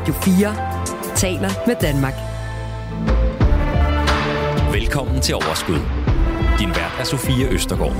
Radio 4 taler med Danmark. Velkommen til Overskud. Din vært er Sofie Østergaard.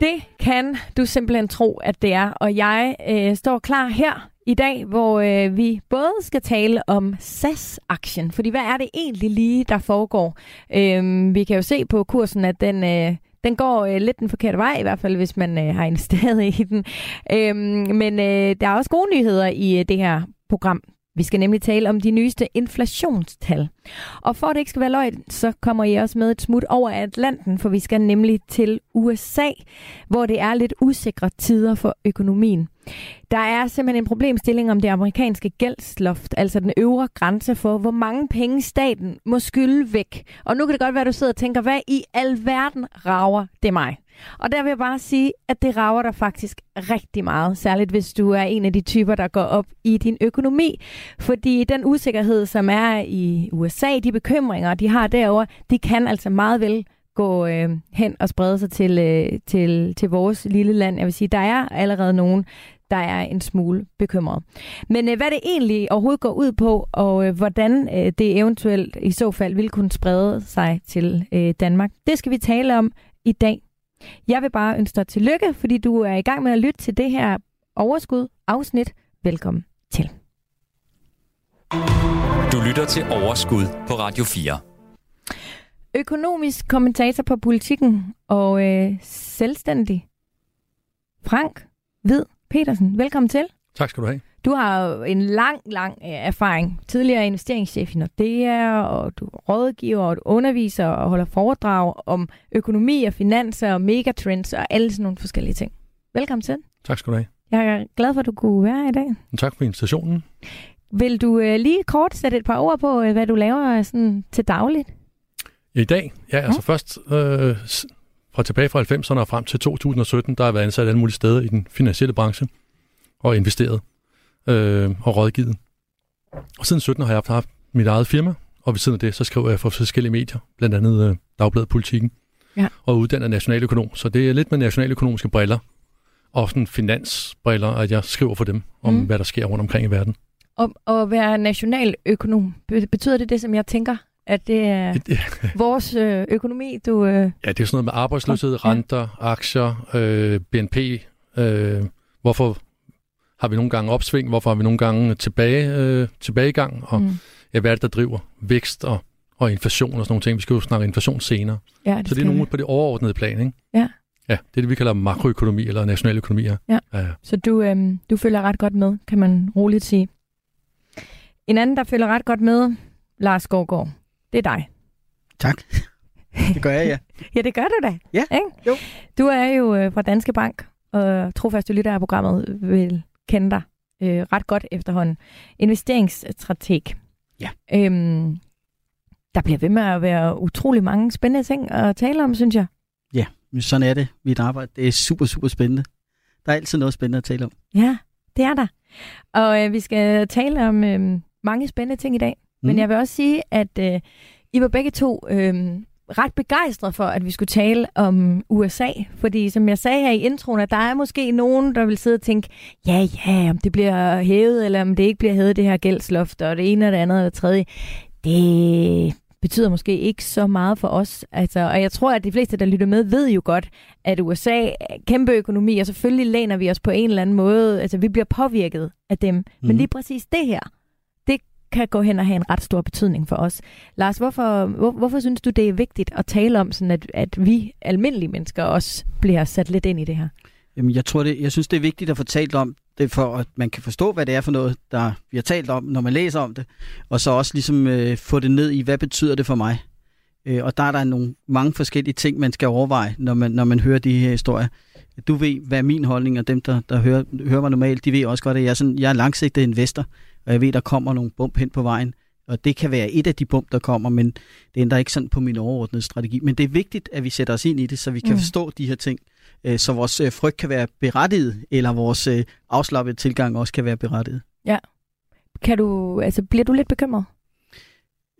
Det kan du simpelthen tro, at det er. Og jeg øh, står klar her i dag, hvor øh, vi både skal tale om SAS-aktien. Fordi hvad er det egentlig lige, der foregår? Øh, vi kan jo se på kursen, at den... Øh, den går øh, lidt den forkerte vej, i hvert fald hvis man øh, har investeret i den. Øhm, men øh, der er også gode nyheder i øh, det her program. Vi skal nemlig tale om de nyeste inflationstal. Og for at det ikke skal være løgn, så kommer I også med et smut over Atlanten, for vi skal nemlig til USA, hvor det er lidt usikre tider for økonomien. Der er simpelthen en problemstilling om det amerikanske gældsloft, altså den øvre grænse for, hvor mange penge staten må skylde væk. Og nu kan det godt være, at du sidder og tænker, hvad i alverden rager det mig? Og der vil jeg bare sige, at det rager dig faktisk rigtig meget, særligt hvis du er en af de typer, der går op i din økonomi. Fordi den usikkerhed, som er i USA, de bekymringer, de har derover, de kan altså meget vel gå øh, hen og sprede sig til, øh, til, til vores lille land. Jeg vil sige, der er allerede nogen, der er en smule bekymret. Men øh, hvad det egentlig overhovedet går ud på, og øh, hvordan øh, det eventuelt i så fald vil kunne sprede sig til øh, Danmark, det skal vi tale om i dag. Jeg vil bare ønske dig tillykke, fordi du er i gang med at lytte til det her overskud afsnit. Velkommen til. Lytter til Overskud på Radio 4. Økonomisk kommentator på politikken og øh, selvstændig Frank Hvid Petersen. Velkommen til. Tak skal du have. Du har jo en lang, lang øh, erfaring. Tidligere investeringschef i Nordea, og du rådgiver, og du underviser og holder foredrag om økonomi og finanser og megatrends og alle sådan nogle forskellige ting. Velkommen til. Tak skal du have. Jeg er glad for, at du kunne være her i dag. Tak for invitationen. Vil du øh, lige kort sætte et par ord på, øh, hvad du laver sådan, til dagligt? I dag? Ja, altså først øh, fra tilbage fra 90'erne og frem til 2017, der har jeg været ansat alle mulige steder i den finansielle branche og investeret øh, og rådgivet. Og siden 17 har jeg haft mit eget firma, og ved siden af det, så skriver jeg for forskellige medier, blandt andet øh, Dagbladet Politikken, Ja. og uddanner nationaløkonom. Så det er lidt med nationaløkonomiske briller, og sådan finansbriller, at jeg skriver for dem om, mm. hvad der sker rundt omkring i verden. Og at være nationaløkonom, be- betyder det det, som jeg tænker, at det er vores øh, økonomi, du... Øh, Ja, det er sådan noget med arbejdsløshed, renter, aktier, øh, BNP. Øh, hvorfor har vi nogle gange opsving? Hvorfor har vi nogle gange tilbage, øh, tilbagegang? Og mm. ja, hvad er det, der driver vækst og, og inflation og sådan nogle ting? Vi skal jo snakke inflation senere. Ja, Så det er nogle på det overordnede plan, ikke? Ja. Ja, det er det, vi kalder makroøkonomi eller nationaløkonomi her. Ja. ja. Så du, øh, du følger ret godt med, kan man roligt sige. En anden, der følger ret godt med, Lars Gårgaard, det er dig. Tak. Det gør jeg, ja. Ja, det gør du da. Ja, Ikke? jo. Du er jo øh, fra Danske Bank, og trofaste lytter af programmet vil kende dig øh, ret godt efterhånden. Investeringsstrateg. Ja. Øhm, der bliver ved med at være utrolig mange spændende ting at tale om, synes jeg. Men sådan er det. Mit arbejde, det er super, super spændende. Der er altid noget spændende at tale om. Ja, det er der. Og øh, vi skal tale om øh, mange spændende ting i dag. Mm. Men jeg vil også sige, at øh, I var begge to øh, ret begejstrede for, at vi skulle tale om USA. Fordi som jeg sagde her i introen, at der er måske nogen, der vil sidde og tænke, ja, ja, om det bliver hævet, eller om det ikke bliver hævet, det her gældsloft, og det ene og det andet og det tredje. Det betyder måske ikke så meget for os. Altså, og jeg tror, at de fleste, der lytter med, ved jo godt, at USA er kæmpe økonomi, og selvfølgelig læner vi os på en eller anden måde. Altså, vi bliver påvirket af dem. Mm. Men lige præcis det her, kan gå hen og have en ret stor betydning for os. Lars, hvorfor, hvor, hvorfor synes du, det er vigtigt at tale om, sådan at, at vi almindelige mennesker også bliver sat lidt ind i det her? Jamen, jeg, tror det, jeg synes, det er vigtigt at få talt om det, for at man kan forstå, hvad det er for noget, der vi har talt om, når man læser om det. Og så også ligesom øh, få det ned i, hvad betyder det for mig? Øh, og der er der nogle mange forskellige ting, man skal overveje, når man, når man hører de her historier. Du ved, hvad er min holdning, og dem, der, der hører, hører mig normalt, de ved også godt, at jeg er, sådan, jeg er langsigtet investor, og jeg ved, der kommer nogle bump hen på vejen. Og det kan være et af de bump, der kommer, men det ændrer ikke sådan på min overordnede strategi. Men det er vigtigt, at vi sætter os ind i det, så vi kan Mm. forstå de her ting, øh, så vores øh, frygt kan være berettiget, eller vores øh, afslappede tilgang også kan være berettiget. Kan du, altså, bliver du lidt bekymret?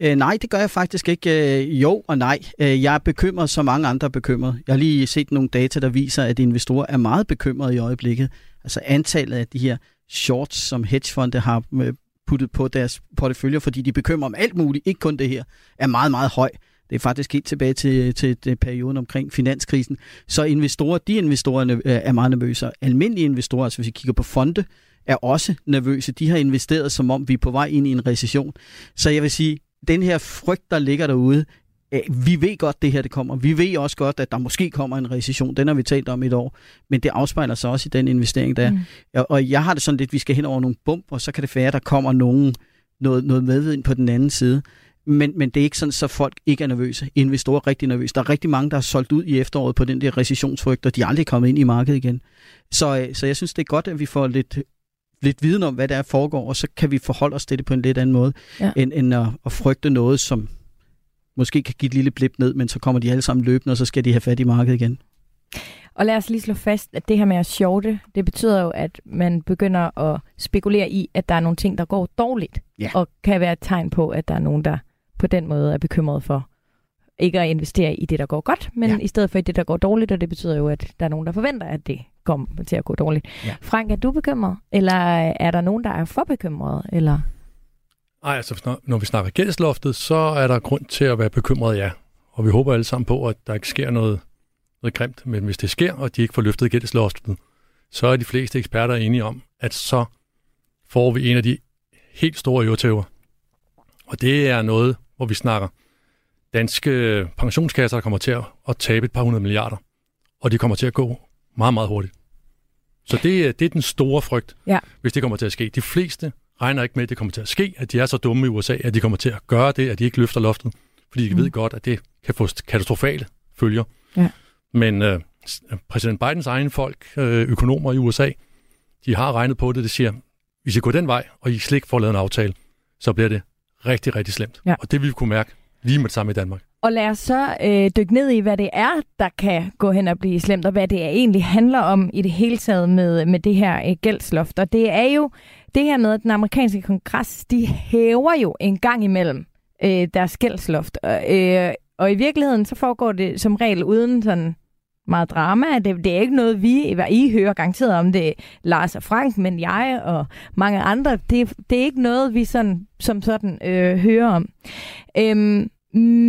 Øh, nej, det gør jeg faktisk ikke. Øh, jo og nej. Øh, jeg er bekymret, som mange andre er bekymret. Jeg har lige set nogle data, der viser, at investorer er meget bekymrede i øjeblikket. Altså antallet af de her shorts, som hedgefonde har øh, puttet på deres porteføljer, fordi de bekymrer om alt muligt, ikke kun det her, er meget, meget høj. Det er faktisk helt tilbage til, til, til perioden omkring finanskrisen. Så investorer, de investorerne er meget nervøse. Almindelige investorer, altså hvis vi kigger på fonde, er også nervøse. De har investeret, som om vi er på vej ind i en recession. Så jeg vil sige, den her frygt, der ligger derude, vi ved godt, det her det kommer. Vi ved også godt, at der måske kommer en recession. Den har vi talt om et år. Men det afspejler sig også i den investering, der er. Mm. Og jeg har det sådan lidt, vi skal hen over nogle bump, og så kan det være, at der kommer nogen, noget, noget medvind på den anden side. Men, men det er ikke sådan, så folk ikke er nervøse. Investorer er rigtig nervøse. Der er rigtig mange, der har solgt ud i efteråret på den der recessionsfrygt, og de er aldrig kommet ind i markedet igen. Så, øh, så jeg synes, det er godt, at vi får lidt, lidt viden om, hvad der er foregår, og så kan vi forholde os til det på en lidt anden måde, ja. end, end at, at frygte noget, som måske kan give et lille blip ned, men så kommer de alle sammen løbende, og så skal de have fat i markedet igen. Og lad os lige slå fast, at det her med at shorte, det betyder jo, at man begynder at spekulere i, at der er nogle ting, der går dårligt, ja. og kan være et tegn på, at der er nogen, der på den måde er bekymret for ikke at investere i det, der går godt, men ja. i stedet for i det, der går dårligt, og det betyder jo, at der er nogen, der forventer, at det kommer til at gå dårligt. Ja. Frank, er du bekymret, eller er der nogen, der er for bekymret? Eller? Nej, altså når vi snakker gældsloftet, så er der grund til at være bekymret, ja. Og vi håber alle sammen på, at der ikke sker noget, noget grimt, men hvis det sker, og de ikke får løftet gældsloftet, så er de fleste eksperter enige om, at så får vi en af de helt store øvetæver. Og det er noget, hvor vi snakker danske pensionskasser, der kommer til at tabe et par hundrede milliarder, og de kommer til at gå meget, meget hurtigt. Så det, det er den store frygt, ja. hvis det kommer til at ske. De fleste regner ikke med, at det kommer til at ske, at de er så dumme i USA, at de kommer til at gøre det, at de ikke løfter loftet, fordi de mm. ved godt, at det kan få katastrofale følger. Ja. Men øh, præsident Bidens egen folk, øh, økonomer i USA, de har regnet på det, det siger, hvis I går den vej, og I slet ikke får lavet en aftale, så bliver det rigtig, rigtig slemt. Ja. Og det vil vi kunne mærke lige med det samme i Danmark. Og lad os så øh, dykke ned i, hvad det er, der kan gå hen og blive slemt, og hvad det egentlig handler om i det hele taget med, med det her øh, gældsloft. Og det er jo det her med, at den amerikanske kongres, de hæver jo en gang imellem øh, deres gældsloft. Og, øh, og i virkeligheden, så foregår det som regel uden sådan meget drama. Det, det er ikke noget, vi I hører garanteret om det, Lars og Frank, men jeg og mange andre. Det, det er ikke noget, vi sådan, som sådan øh, hører om. Øhm,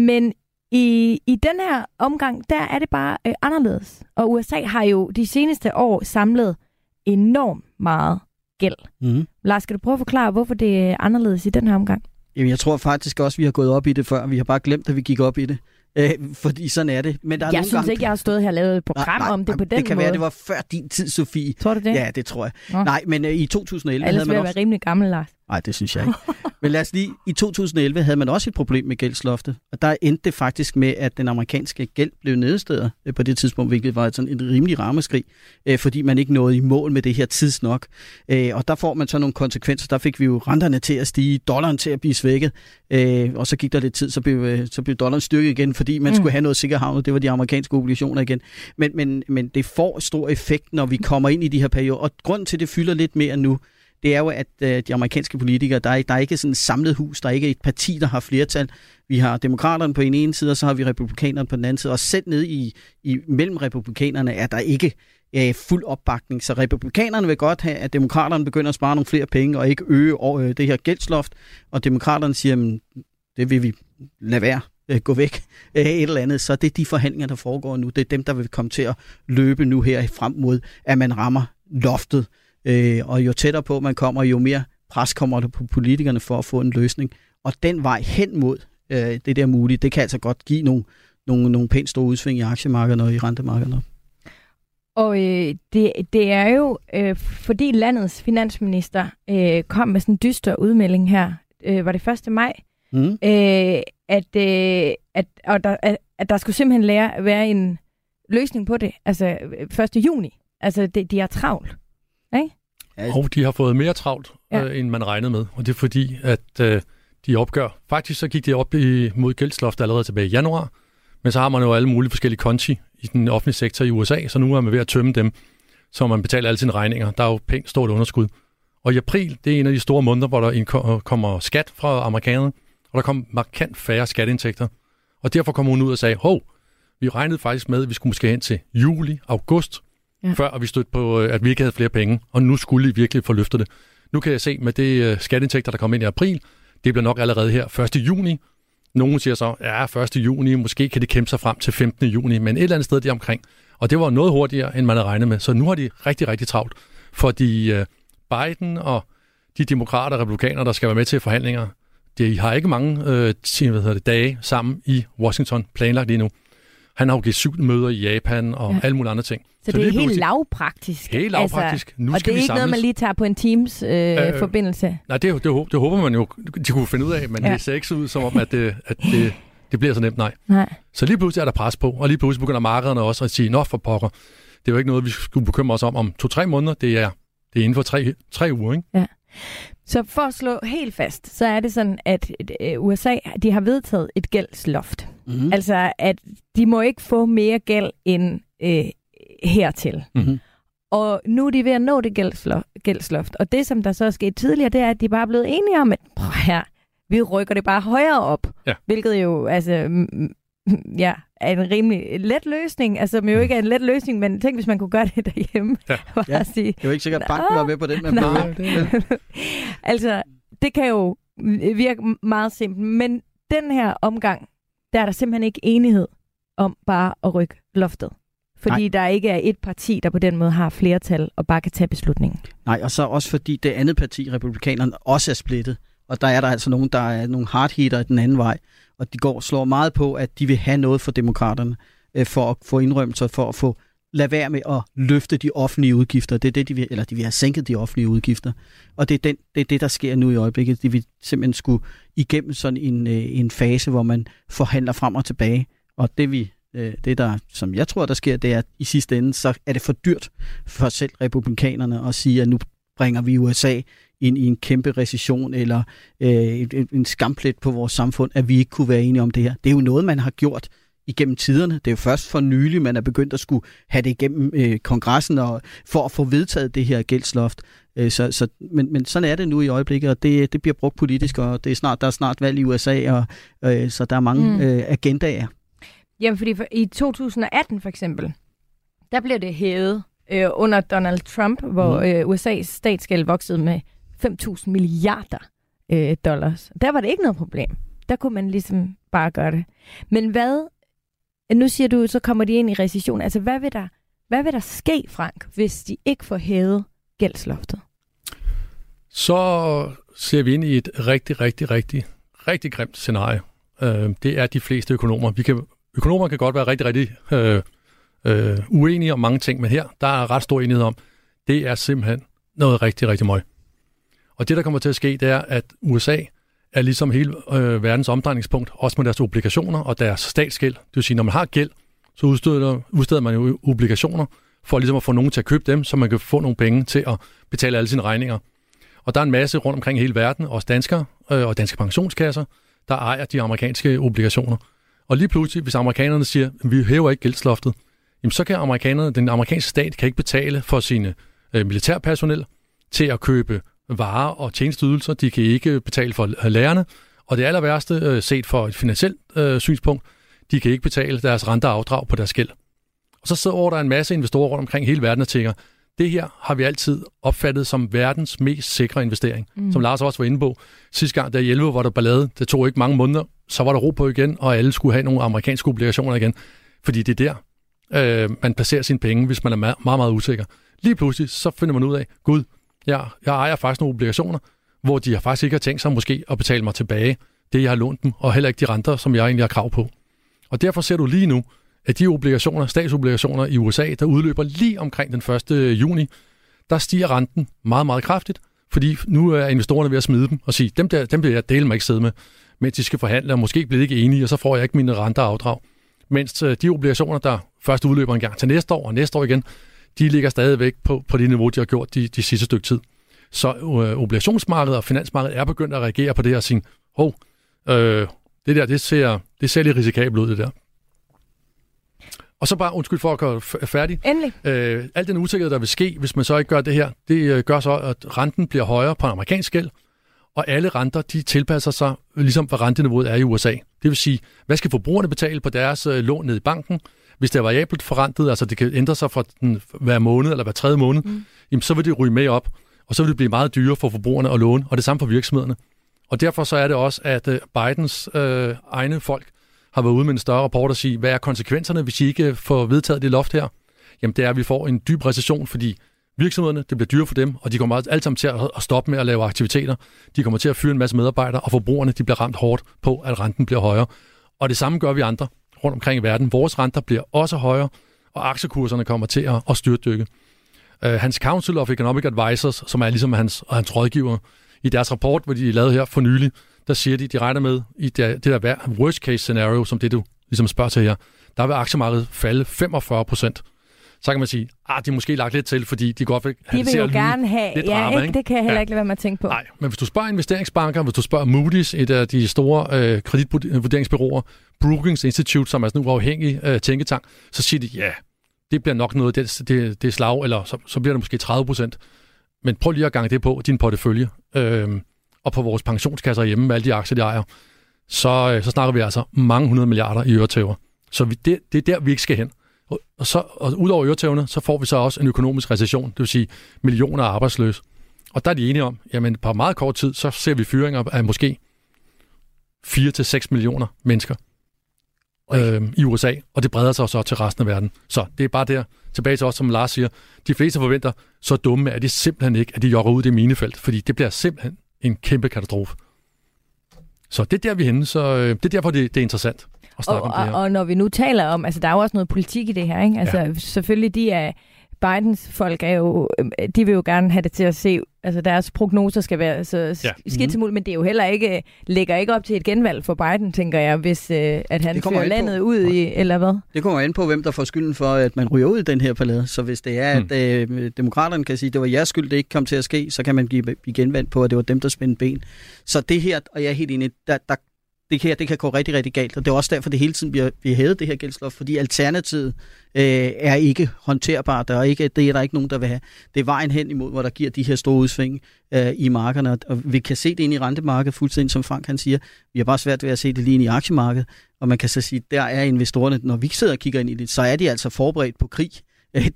men i, I den her omgang, der er det bare øh, anderledes. Og USA har jo de seneste år samlet enormt meget gæld. Mm. Lars, skal du prøve at forklare, hvorfor det er anderledes i den her omgang? Jamen, jeg tror faktisk også, vi har gået op i det før. Vi har bare glemt, at vi gik op i det. Øh, fordi sådan er det. Men der er jeg synes gange... ikke, jeg har stået her og lavet et program nej, nej, om det på den måde. Det kan måde. være, det var før din tid, Sofie. Tror du det? Ja, det tror jeg. Nå. Nej, men uh, i 2011 Ellers havde man også... være rimelig gammel, Lars. Nej, det synes jeg ikke. Men lad os lige, i 2011 havde man også et problem med gældsloftet, og der endte det faktisk med, at den amerikanske gæld blev nedstedet øh, på det tidspunkt, hvilket var sådan en rimelig rammeskrig, øh, fordi man ikke nåede i mål med det her tidsnok. Øh, og der får man så nogle konsekvenser. Der fik vi jo renterne til at stige, dollaren til at blive svækket, og så gik der lidt tid, så blev, så blev dollaren styrket igen, fordi man mm. skulle have noget sikkerhavn, og det var de amerikanske obligationer igen. Men, men, men det får stor effekt, når vi kommer ind i de her perioder, og grunden til, at det fylder lidt mere nu, det er jo, at øh, de amerikanske politikere, der er, der er ikke sådan et samlet hus, der er ikke et parti, der har flertal. Vi har demokraterne på en ene side, og så har vi republikanerne på den anden side. Og selv ned i, i mellem republikanerne er der ikke øh, fuld opbakning. Så republikanerne vil godt have, at demokraterne begynder at spare nogle flere penge, og ikke øge øh, det her gældsloft. Og demokraterne siger, at det vil vi lade være øh, gå væk øh, et eller andet, så det er de forhandlinger, der foregår nu. Det er dem, der vil komme til at løbe nu her frem mod, at man rammer loftet. Øh, og jo tættere på man kommer, jo mere pres kommer der på politikerne for at få en løsning. Og den vej hen mod øh, det der muligt, det kan altså godt give nogle, nogle, nogle pænt store udsving i aktiemarkederne og i rentemarkederne. Og øh, det, det er jo, øh, fordi landets finansminister øh, kom med sådan en dyster udmelding her, øh, var det 1. maj, mm. øh, at, øh, at, og der, at, at der skulle simpelthen lære, være en løsning på det, altså 1. juni. Altså, det, de er travlt. Ikke? Og de har fået mere travlt, ja. øh, end man regnede med. Og det er fordi, at øh, de opgør. Faktisk så gik de op i, mod gældsloftet allerede tilbage i januar. Men så har man jo alle mulige forskellige konti i den offentlige sektor i USA, så nu er man ved at tømme dem, så man betaler alle sine regninger. Der er jo pænt stort underskud. Og i april, det er en af de store måneder, hvor der kommer skat fra amerikanerne, og der kom markant færre skatteindtægter. Og derfor kom hun ud og sagde, hov, vi regnede faktisk med, at vi skulle måske hen til juli, august, ja. før vi stødte på, øh, at vi ikke havde flere penge, og nu skulle vi virkelig få løftet det. Nu kan jeg se med det øh, skatteindtægter, der kom ind i april, det bliver nok allerede her 1. juni. Nogen siger så, ja, 1. juni, måske kan det kæmpe sig frem til 15. juni, men et eller andet sted der omkring. Og det var noget hurtigere, end man havde regnet med. Så nu har de rigtig, rigtig travlt. Fordi øh, Biden og de demokrater og republikanere, der skal være med til forhandlinger, de har ikke mange øh, hvad hedder det, dage sammen i Washington planlagt lige nu. Han har jo givet syv møder i Japan og ja. alle mulige andre ting. Så, så det er helt lavpraktisk. Helt lavpraktisk. Altså, nu og skal det er vi ikke samles. noget, man lige tager på en Teams-forbindelse? Øh, øh, nej, det, det, det, det håber man jo, de kunne finde ud af, men ja. det ser ikke så ud som om, at, det, at det, det bliver så nemt, nej. nej. Så lige pludselig er der pres på, og lige pludselig begynder markederne også at sige, nå for pokker, det er jo ikke noget, vi skulle bekymre os om om to-tre måneder, det er, det er inden for tre, tre uger, ikke? Ja. Så for at slå helt fast, så er det sådan, at USA de har vedtaget et gældsloft. Mm-hmm. Altså, at de må ikke få mere gæld end øh, hertil. Mm-hmm. Og nu er de ved at nå det gældsloft. Og det, som der så er sket tidligere, det er, at de bare er blevet enige om, at prøv her, vi rykker det bare højere op. Ja. Hvilket jo, altså, ja, er en rimelig let løsning. Altså, som jo ikke er en let løsning, men tænk, hvis man kunne gøre det derhjemme. Ja. ja. Sige, det er jo ikke sikkert, at banken var med på den, men nej. Altså, det kan jo virke meget simpelt, men den her omgang, der er der simpelthen ikke enighed om bare at rykke loftet. Fordi Nej. der ikke er et parti, der på den måde har flertal og bare kan tage beslutningen. Nej, og så også fordi det andet parti, republikanerne, også er splittet. Og der er der altså nogen, der er nogle hardhitter den anden vej. Og de går slår meget på, at de vil have noget for demokraterne, øh, for at få indrømmelser, for at få lade være med at løfte de offentlige udgifter. Det er det, de vil, eller de vil have sænket de offentlige udgifter. Og det er, den, det er det, der sker nu i øjeblikket. De vil simpelthen skulle igennem sådan en, øh, en fase, hvor man forhandler frem og tilbage. Og det vi øh, det der, som jeg tror, der sker, det er, at i sidste ende, så er det for dyrt for selv republikanerne at sige, at nu bringer vi USA ind i en kæmpe recession eller øh, en skamplet på vores samfund, at vi ikke kunne være enige om det her. Det er jo noget, man har gjort igennem tiderne. Det er jo først for nylig, man er begyndt at skulle have det igennem øh, kongressen og, for at få vedtaget det her gældsloft. Øh, så, så, men, men sådan er det nu i øjeblikket, og det, det bliver brugt politisk, og det er snart, der er snart valg i USA, og, øh, så der er mange mm. øh, agendaer. Jamen, fordi for, i 2018 for eksempel, der blev det hævet øh, under Donald Trump, hvor mm. øh, USA's statsgæld voksede med 5.000 milliarder øh, dollars. Der var det ikke noget problem. Der kunne man ligesom bare gøre det. Men hvad, nu siger du, så kommer de ind i recession. Altså, hvad vil der, hvad vil der ske, Frank, hvis de ikke får hævet gældsloftet? Så ser vi ind i et rigtig, rigtig, rigtig, rigtig grimt scenarie. Øh, det er de fleste økonomer. Vi kan, økonomer kan godt være rigtig, rigtig øh, øh, uenige om mange ting, men her der er ret stor enighed om, det er simpelthen noget rigtig, rigtig møg. Og det, der kommer til at ske, det er, at USA er ligesom hele øh, verdens omdrejningspunkt, også med deres obligationer og deres statsgæld. Det vil sige, når man har gæld, så udsteder, udsteder man jo obligationer for ligesom at få nogen til at købe dem, så man kan få nogle penge til at betale alle sine regninger. Og der er en masse rundt omkring i hele verden, også danskere øh, og danske pensionskasser, der ejer de amerikanske obligationer. Og lige pludselig, hvis amerikanerne siger, at vi hæver ikke gældsloftet, jamen så kan amerikanerne, den amerikanske stat kan ikke betale for sine øh, militærpersonel til at købe varer og tjenesteydelser. De kan ikke betale for lærerne. Og det aller værste, øh, set for et finansielt øh, synspunkt, de kan ikke betale deres renter og afdrag på deres gæld. Og så sidder der en masse investorer rundt omkring hele verden og tænker, det her har vi altid opfattet som verdens mest sikre investering. Mm. Som Lars også var inde på. Sidste gang, der i 11 var der ballade, det tog ikke mange måneder, så var der ro på igen, og alle skulle have nogle amerikanske obligationer igen. Fordi det er der, øh, man placerer sine penge, hvis man er meget, meget, meget usikker. Lige pludselig, så finder man ud af, gud, jeg, jeg ejer faktisk nogle obligationer, hvor de har faktisk ikke har tænkt sig måske at betale mig tilbage det, jeg har lånt dem, og heller ikke de renter, som jeg egentlig har krav på. Og derfor ser du lige nu, at de obligationer, statsobligationer i USA, der udløber lige omkring den 1. juni, der stiger renten meget, meget kraftigt, fordi nu er investorerne ved at smide dem og sige, dem, der, dem vil jeg dele mig ikke sidde med, mens de skal forhandle, og måske bliver de ikke enige, og så får jeg ikke mine renter afdrag. Mens øh, de obligationer, der først udløber en gang til næste år og næste år igen, de ligger stadigvæk på, på det niveau, de har gjort de, de sidste stykke tid. Så øh, obligationsmarkedet og finansmarkedet er begyndt at reagere på det her og sige, hov, øh, det der, det ser, det ser lidt risikabelt ud, det der. Og så bare, undskyld for at gøre færdig. Endelig. Øh, alt den usikkerhed, der vil ske, hvis man så ikke gør det her, det øh, gør så, at renten bliver højere på en amerikansk gæld, og alle renter, de tilpasser sig, ligesom hvad renteniveauet er i USA. Det vil sige, hvad skal forbrugerne betale på deres øh, lån ned i banken? Hvis det er variabelt forrentet, altså det kan ændre sig fra den, hver måned eller hver tredje måned, mm. jamen, så vil det ryge med op, og så vil det blive meget dyrere for forbrugerne at låne, og det samme for virksomhederne. Og derfor så er det også, at øh, Bidens øh, egne folk har været ude med en større rapport og sige, hvad er konsekvenserne, hvis I ikke får vedtaget det loft her? Jamen det er, at vi får en dyb recession, fordi virksomhederne, det bliver dyre for dem, og de kommer alt sammen til at stoppe med at lave aktiviteter. De kommer til at fyre en masse medarbejdere, og forbrugerne de bliver ramt hårdt på, at renten bliver højere. Og det samme gør vi andre rundt omkring i verden. Vores renter bliver også højere, og aktiekurserne kommer til at, at styrtdykke. Uh, hans Council of Economic Advisors, som er ligesom hans, hans rådgiver, i deres rapport, hvor de lavede her for nylig, der siger de, de regner med i det, det der worst case scenario, som det du ligesom spørger til her, der vil aktiemarkedet falde 45 procent så kan man sige, at de måske lagt lidt til, fordi de godt vil have de vil jo gerne have, lidt ja, drama, ikke? det kan jeg heller ja. ikke lade være med at tænke på. Nej, men hvis du spørger investeringsbanker, hvis du spørger Moody's, et af de store øh, kreditvurderingsbyråer, Brookings Institute, som er sådan en uafhængig øh, tænketank, så siger de, ja, det bliver nok noget, det, det, det slag, eller så, så bliver det måske 30 procent. Men prøv lige at gange det på din portefølje, øh, og på vores pensionskasser hjemme med alle de aktier, de ejer, så, øh, så snakker vi altså mange hundrede milliarder i øretæver. Så vi, det, det er der, vi ikke skal hen. Og, så, og udover øretævne, så får vi så også en økonomisk recession, det vil sige millioner af arbejdsløse. Og der er de enige om, jamen på meget kort tid, så ser vi fyringer af måske 4-6 millioner mennesker øh, i USA, og det breder sig så til resten af verden. Så det er bare der, tilbage til os, som Lars siger, de fleste forventer, så dumme er de simpelthen ikke, at de jogger ud i det minefelt, fordi det bliver simpelthen en kæmpe katastrofe. Så det er der, vi er henne, så øh, det er derfor, det, det er interessant og. Og, og når vi nu taler om, altså der er jo også noget politik i det her, ikke? Altså ja. selvfølgelig de er, Bidens folk er jo, øh, de vil jo gerne have det til at se, altså deres prognoser skal være så ja. skidt til muligt, men det er jo heller ikke, lægger ikke op til et genvalg for Biden, tænker jeg, hvis uh, at han fører landet på. ud i, eller hvad? Det kommer ind på, hvem der får skylden for, at man ryger ud i den her ballade. Så hvis det er, mm. at uh, demokraterne kan sige, at det var jeres skyld, det ikke kom til at ske, så kan man give, give genvalg på, at det var dem, der spændte ben. Så det her, og jeg er helt enig, der, der, det kan, det kan gå rigtig, rigtig galt. Og det er også derfor, det hele tiden bliver, bliver hævet, det her gældsloft, fordi alternativet øh, er ikke håndterbart. og ikke, det er der ikke nogen, der vil have. Det er vejen hen imod, hvor der giver de her store udsving øh, i markederne. Og vi kan se det ind i rentemarkedet, fuldstændig som Frank han siger. Vi har bare svært ved at se det lige ind i aktiemarkedet. Og man kan så sige, der er investorerne, når vi sidder og kigger ind i det, så er de altså forberedt på krig.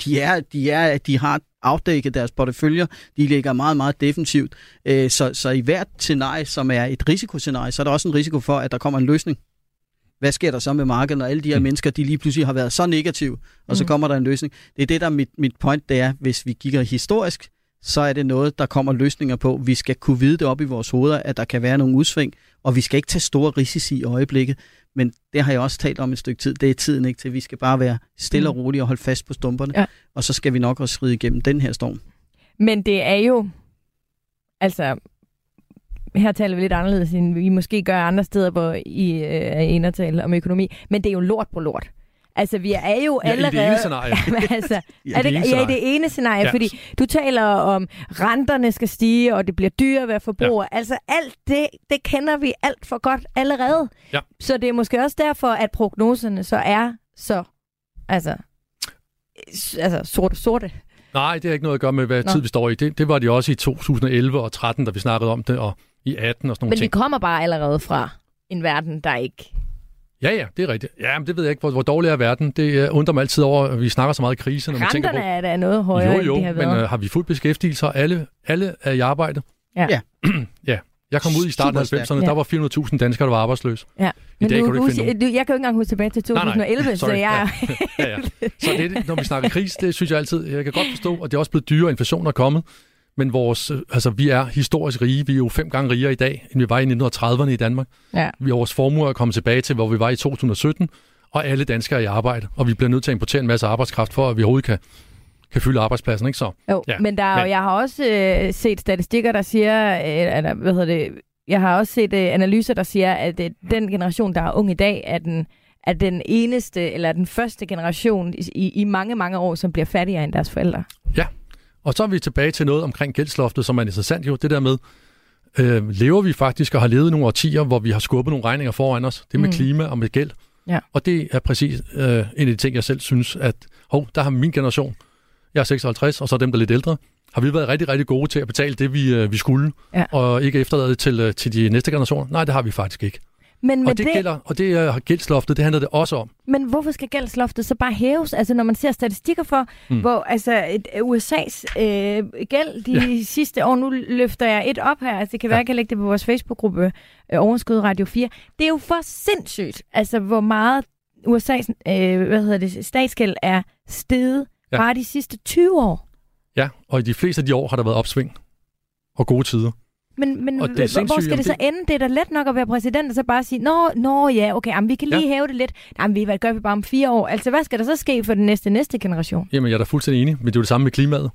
De, er, de, er, de har afdække deres porteføljer. De ligger meget, meget defensivt. Øh, så, så i hvert scenarie, som er et risikoscenarie, så er der også en risiko for, at der kommer en løsning. Hvad sker der så med markedet, når alle de her mm. mennesker, de lige pludselig har været så negative, og så mm. kommer der en løsning? Det er det, der er mit, mit point, det er, hvis vi kigger historisk, så er det noget, der kommer løsninger på. Vi skal kunne vide det op i vores hoveder, at der kan være nogle udsving, og vi skal ikke tage store risici i øjeblikket. Men det har jeg også talt om et stykke tid. Det er tiden ikke til. Vi skal bare være stille og mm. rolige og holde fast på stumperne. Ja. Og så skal vi nok også skride igennem den her storm. Men det er jo... Altså, her taler vi lidt anderledes, end vi måske gør andre steder, hvor I øh, er endertal om økonomi. Men det er jo lort på lort. Altså, vi er jo ja, allerede... i det ene scenarie. altså, ja, er det, det ja, i det ene scenarie, ja. fordi du taler om, renterne skal stige, og det bliver dyrere at være forbruger. Ja. Altså, alt det, det kender vi alt for godt allerede. Ja. Så det er måske også derfor, at prognoserne så er så, altså, altså sorte, sorte. Nej, det har ikke noget at gøre med, hvad Nå. tid vi står i. Det, det var de også i 2011 og 13, da vi snakkede om det, og i 18 og sådan nogle Men ting. vi kommer bare allerede fra en verden, der ikke Ja, ja, det er rigtigt. Ja, men det ved jeg ikke, hvor, hvor dårlig er verden. Det uh, undrer mig altid over, at vi snakker så meget krise. Når man tænker på... er da noget højere, jo, jo, end de har været. men uh, har vi fuld beskæftigelse, og alle, alle er i arbejde? Ja. Ja. ja. Jeg kom ud i starten af 90'erne, ja. der var 400.000 danskere, der var arbejdsløse. Ja. I men dag du, kan du ikke finde du, jeg kan jo ikke engang huske tilbage til 2011, nej, nej. så jeg... ja. ja, ja. Så det, når vi snakker krise, det synes jeg altid, jeg kan godt forstå, og det er også blevet dyrere, inflation er kommet. Men vores, øh, altså, vi er historisk rige. Vi er jo fem gange rigere i dag, end vi var i 1930'erne i Danmark. Ja. Vi, vores formue er kommet tilbage til, hvor vi var i 2017, og alle danskere er i arbejde. Og vi bliver nødt til at importere en masse arbejdskraft, for at vi overhovedet kan, kan fylde arbejdspladsen, ikke så? Jo, ja. men, der er, men jeg har også øh, set statistikker, der siger, øh, eller hvad hedder det, jeg har også set øh, analyser, der siger, at øh, den generation, der er ung i dag, er den, er den eneste, eller den første generation i, i mange, mange år, som bliver fattigere end deres forældre. Ja, og så er vi tilbage til noget omkring gældsloftet, som er interessant jo, det der med, øh, lever vi faktisk og har levet nogle årtier, hvor vi har skubbet nogle regninger foran os, det med mm. klima og med gæld. Ja. Og det er præcis øh, en af de ting, jeg selv synes, at hov, der har min generation, jeg er 56, og så dem, der er lidt ældre, har vi været rigtig, rigtig gode til at betale det, vi, øh, vi skulle, Ja. og ikke efterlade det til, øh, til de næste generationer? Nej, det har vi faktisk ikke. Men, med Og det, det gælder, og det er gældsloftet, det handler det også om. Men hvorfor skal gældsloftet så bare hæves? Altså når man ser statistikker for, mm. Hvor altså et, USA's øh, gæld de ja. sidste år, nu løfter jeg et op her, altså det kan være, Ja. jeg kan lægge det på vores Facebook-gruppe øh, Overskud Radio 4. Det er jo for sindssygt, altså hvor meget USA's øh, hvad hedder det, statsgæld er steget. Ja. bare de sidste 20 år. Ja, og i de fleste af de år har der været opsving og gode tider. Men, men Og det er hvor skal det så det- ende? Det er da let nok at være præsident og så bare sige, nå, nå ja, okay, jamen, vi kan lige. Ja. hæve det lidt. Jamen, vi, hvad gør vi bare om fire år? Altså, hvad skal der så ske for den næste næste generation? Jamen, jeg er da fuldstændig enig, men det er jo det samme med klimaet.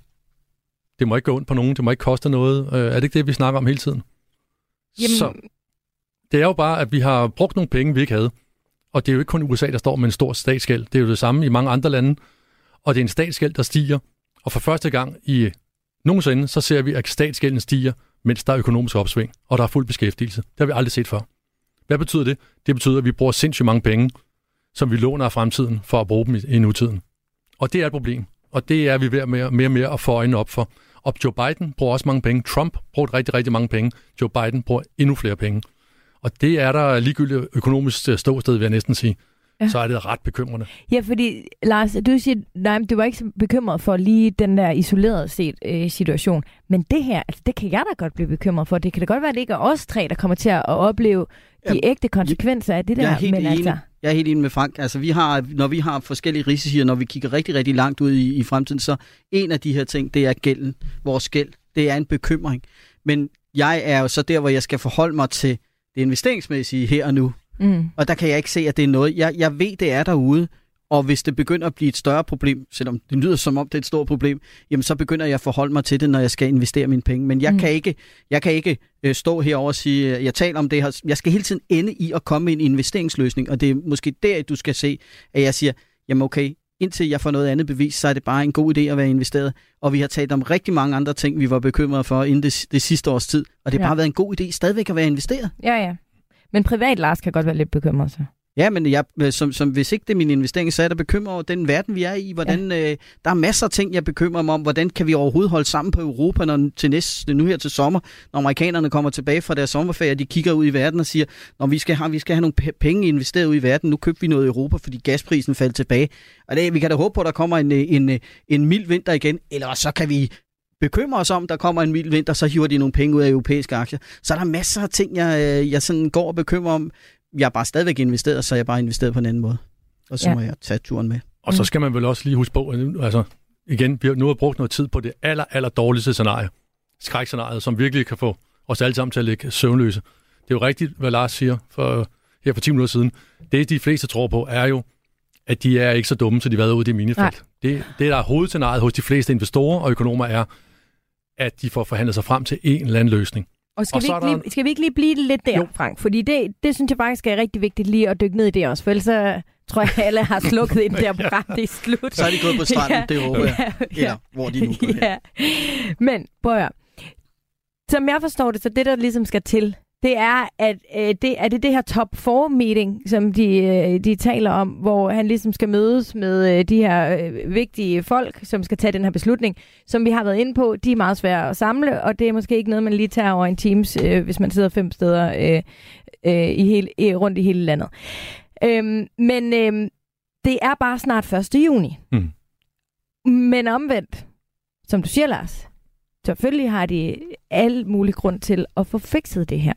Det må ikke gå ondt på nogen, det må ikke koste noget. Øh, er det ikke det, vi snakker om hele tiden? Jamen, Så det er jo bare, at vi har brugt nogle penge, vi ikke havde. Og det er jo ikke kun USA, der står med en stor statsgæld. Det er jo det samme i mange andre lande. Og det er en statsgæld, der stiger. Og for første gang i nogensinde, så ser vi, at statsgælden stiger, mens der er økonomisk opsving, og der er fuld beskæftigelse. Det har vi aldrig set før. Hvad betyder det? Det betyder, at vi bruger sindssygt mange penge, som vi låner af fremtiden, for at bruge dem i, nutiden. Og det er et problem. Og det er vi ved at mere, mere og mere at få øjnene op for. Og Joe Biden bruger også mange penge. Trump bruger rigtig, rigtig mange penge. Joe Biden bruger endnu flere penge. Og det er der ligegyldigt økonomisk øh, ståsted, vil jeg næsten sige. Ja. Så er det ret bekymrende. Ja, fordi Lars, du siger, nej, du var ikke så bekymret for lige den der isoleret set øh, situation. Men det her, altså, det kan jeg da godt blive bekymret for. Det kan da godt være, at det ikke er os tre, der kommer til at opleve de ægte konsekvenser af det der. Jeg er helt men enig. altså, Jeg er helt enig med Frank. Altså, vi har, når vi har forskellige risici, og når vi kigger rigtig, rigtig langt ud i, i fremtiden, så en af de her ting, det er gælden. Vores gæld. Det er en bekymring. Men jeg er jo så der, hvor jeg skal forholde mig til det investeringsmæssige her og nu. Mm, Og der kan jeg ikke se, at det er noget. Jeg, jeg ved, det er derude. Og hvis det begynder at blive et større problem, selvom det lyder som om det er et stort problem, jamen så begynder jeg at forholde mig til det, når jeg skal investere mine penge. Men jeg Mm. kan ikke, jeg kan ikke øh, stå herover og sige, øh, jeg taler om det her. Jeg skal hele tiden ende i at komme med en investeringsløsning, og det er måske der, du skal se, at jeg siger, jamen okay, indtil jeg får noget andet bevis, så er det bare en god idé at være investeret. Og vi har talt om rigtig mange andre ting, vi var bekymrede for inden det, det sidste års tid, og det har ja. bare været en god idé stadigvæk at være investeret. ja, ja. Men privat Lars kan godt være lidt bekymret så. Ja, men jeg, øh, som, som, hvis ikke det er min investering, så er da bekymret over den verden, vi er i. Hvordan, ja. øh, der er masser af ting, jeg bekymrer mig om. Hvordan kan vi overhovedet holde sammen på Europa når, til næste, nu her til sommer, når amerikanerne kommer tilbage fra deres sommerferie, og de kigger ud i verden og siger, når vi skal have, vi skal have nogle pe- penge investeret ud i verden, nu køber vi noget i Europa, fordi gasprisen faldt tilbage. Og det, vi kan da håbe på, at der kommer en, øh, en, øh, en mild vinter igen, eller så kan vi bekymre os om, der kommer en mild vinter, så hiver de nogle penge ud af europæiske aktier. Så er der masser af ting, jeg, øh, jeg sådan går og bekymrer om. Jeg er bare stadigvæk investeret, så jeg bare investeret på en anden måde. Og så Ja. må jeg tage turen med. Og så skal man vel også lige huske på, at nu- altså igen, vi har nu har brugt noget tid på det aller, aller dårligste scenarie. Skrækscenariet, som virkelig kan få os alle sammen til at ligge søvnløse. Det er jo rigtigt, hvad Lars siger for, her for 10 minutter siden. Det, de fleste tror på, er jo, at de er ikke så dumme, så de har været ude i minefelt. Det, det, der er hovedscenariet hos de fleste investorer og økonomer, er, at de får forhandlet sig frem til en eller anden løsning. Og skal, Og vi så ikke lige, skal vi ikke lige blive lidt der, Jo. Frank? Fordi det, det synes jeg faktisk er rigtig vigtigt lige at dykke ned i det også, for ellers så tror jeg, at alle har slukket i det der det er slut. Så er de gået på stranden, Ja, det håber jeg. ja, Eller hvor de nu går hen. ja. Men prøv at høre. Som jeg forstår det, så det der ligesom skal til, det er, at øh, det, er det det her top 4 meeting, som de, øh, de taler om, hvor han ligesom skal mødes med øh, de her øh, vigtige folk, som skal tage den her beslutning, som vi har været inde på. De er meget svære at samle, og det er måske ikke noget, man lige tager over en Teams, øh, hvis man sidder fem steder øh, øh, i hele, øh, rundt i hele landet. Øhm, men øh, det er bare snart 1. juni. Mm. Men omvendt, som du siger, Lars, selvfølgelig har de al mulig grund til at få fikset det her.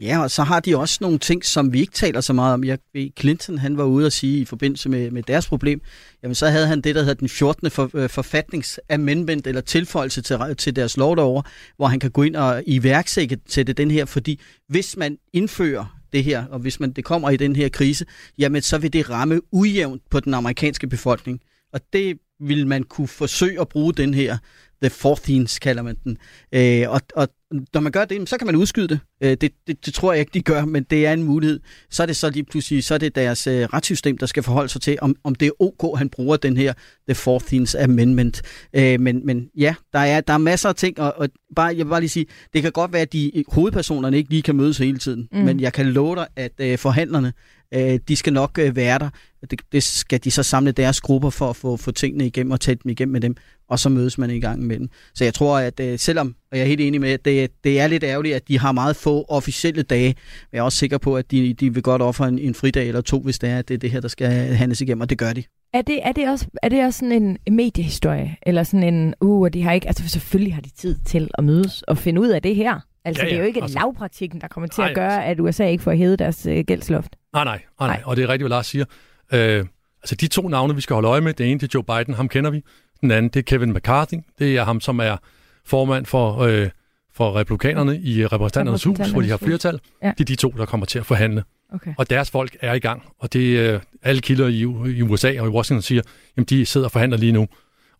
Ja, og så har de også nogle ting, som vi ikke taler så meget om. Jeg ved, Clinton han var ude og sige i forbindelse med, med deres problem, jamen så havde han det, der hedder den 14. For, øh, forfatningsamendment, eller tilføjelse til, til deres lov derovre, hvor han kan gå ind og iværksætte den her, fordi hvis man indfører det her, og hvis man det kommer i den her krise, jamen så vil det ramme ujævnt på den amerikanske befolkning. Og det vil man kunne forsøge at bruge den her The 14th kalder man den. Øh, og, og når man gør det, så kan man udskyde det. Øh, det, det. Det tror jeg ikke, de gør, men det er en mulighed. Så er det så lige pludselig, så er det deres øh, retssystem, der skal forholde sig til, om, om det er ok, han bruger den her The 14th Amendment. Øh, men, men ja, der er, der er masser af ting, og, og bare, jeg vil bare lige sige, det kan godt være, at de hovedpersonerne ikke lige kan mødes hele tiden, Mm. mm. men jeg kan love dig, at øh, forhandlerne, øh, de skal nok øh, være der. Det, det skal de så samle deres grupper for at få, få tingene igennem og tage dem igennem med dem, og så mødes man i gang med dem. Så jeg tror, at øh, selvom, og jeg er helt enig med, at det, det er lidt ærgerligt, at de har meget få officielle dage, men jeg er også sikker på, at de, de vil godt ofre en, en fridag eller to, hvis det er, at det er det her, der skal handles igennem, og det gør de. Er det, er det, også, er det også sådan en mediehistorie? Eller sådan en, uh, de har ikke, altså selvfølgelig har de tid til at mødes og finde ud af det her. Altså, ja, ja, det er jo ikke altså, lavpraktikken, der kommer til nej, at gøre, at USA ikke får hævet deres øh, gældsloft. Nej, nej, nej, nej, og det er rigtigt, hvad Lars siger. Øh, altså, de to navne, vi skal holde øje med, det ene det er Joe Biden, ham kender vi. Den anden, det er Kevin McCarthy. Det er ham, som er formand for, øh, for republikanerne i repræsentanternes hus, hvor de har flertal. Ja. Det er de to, der kommer til at forhandle. Okay. Og deres folk er i gang. Og det er øh, alle kilder i, i USA og i Washington siger, at de sidder og forhandler lige nu.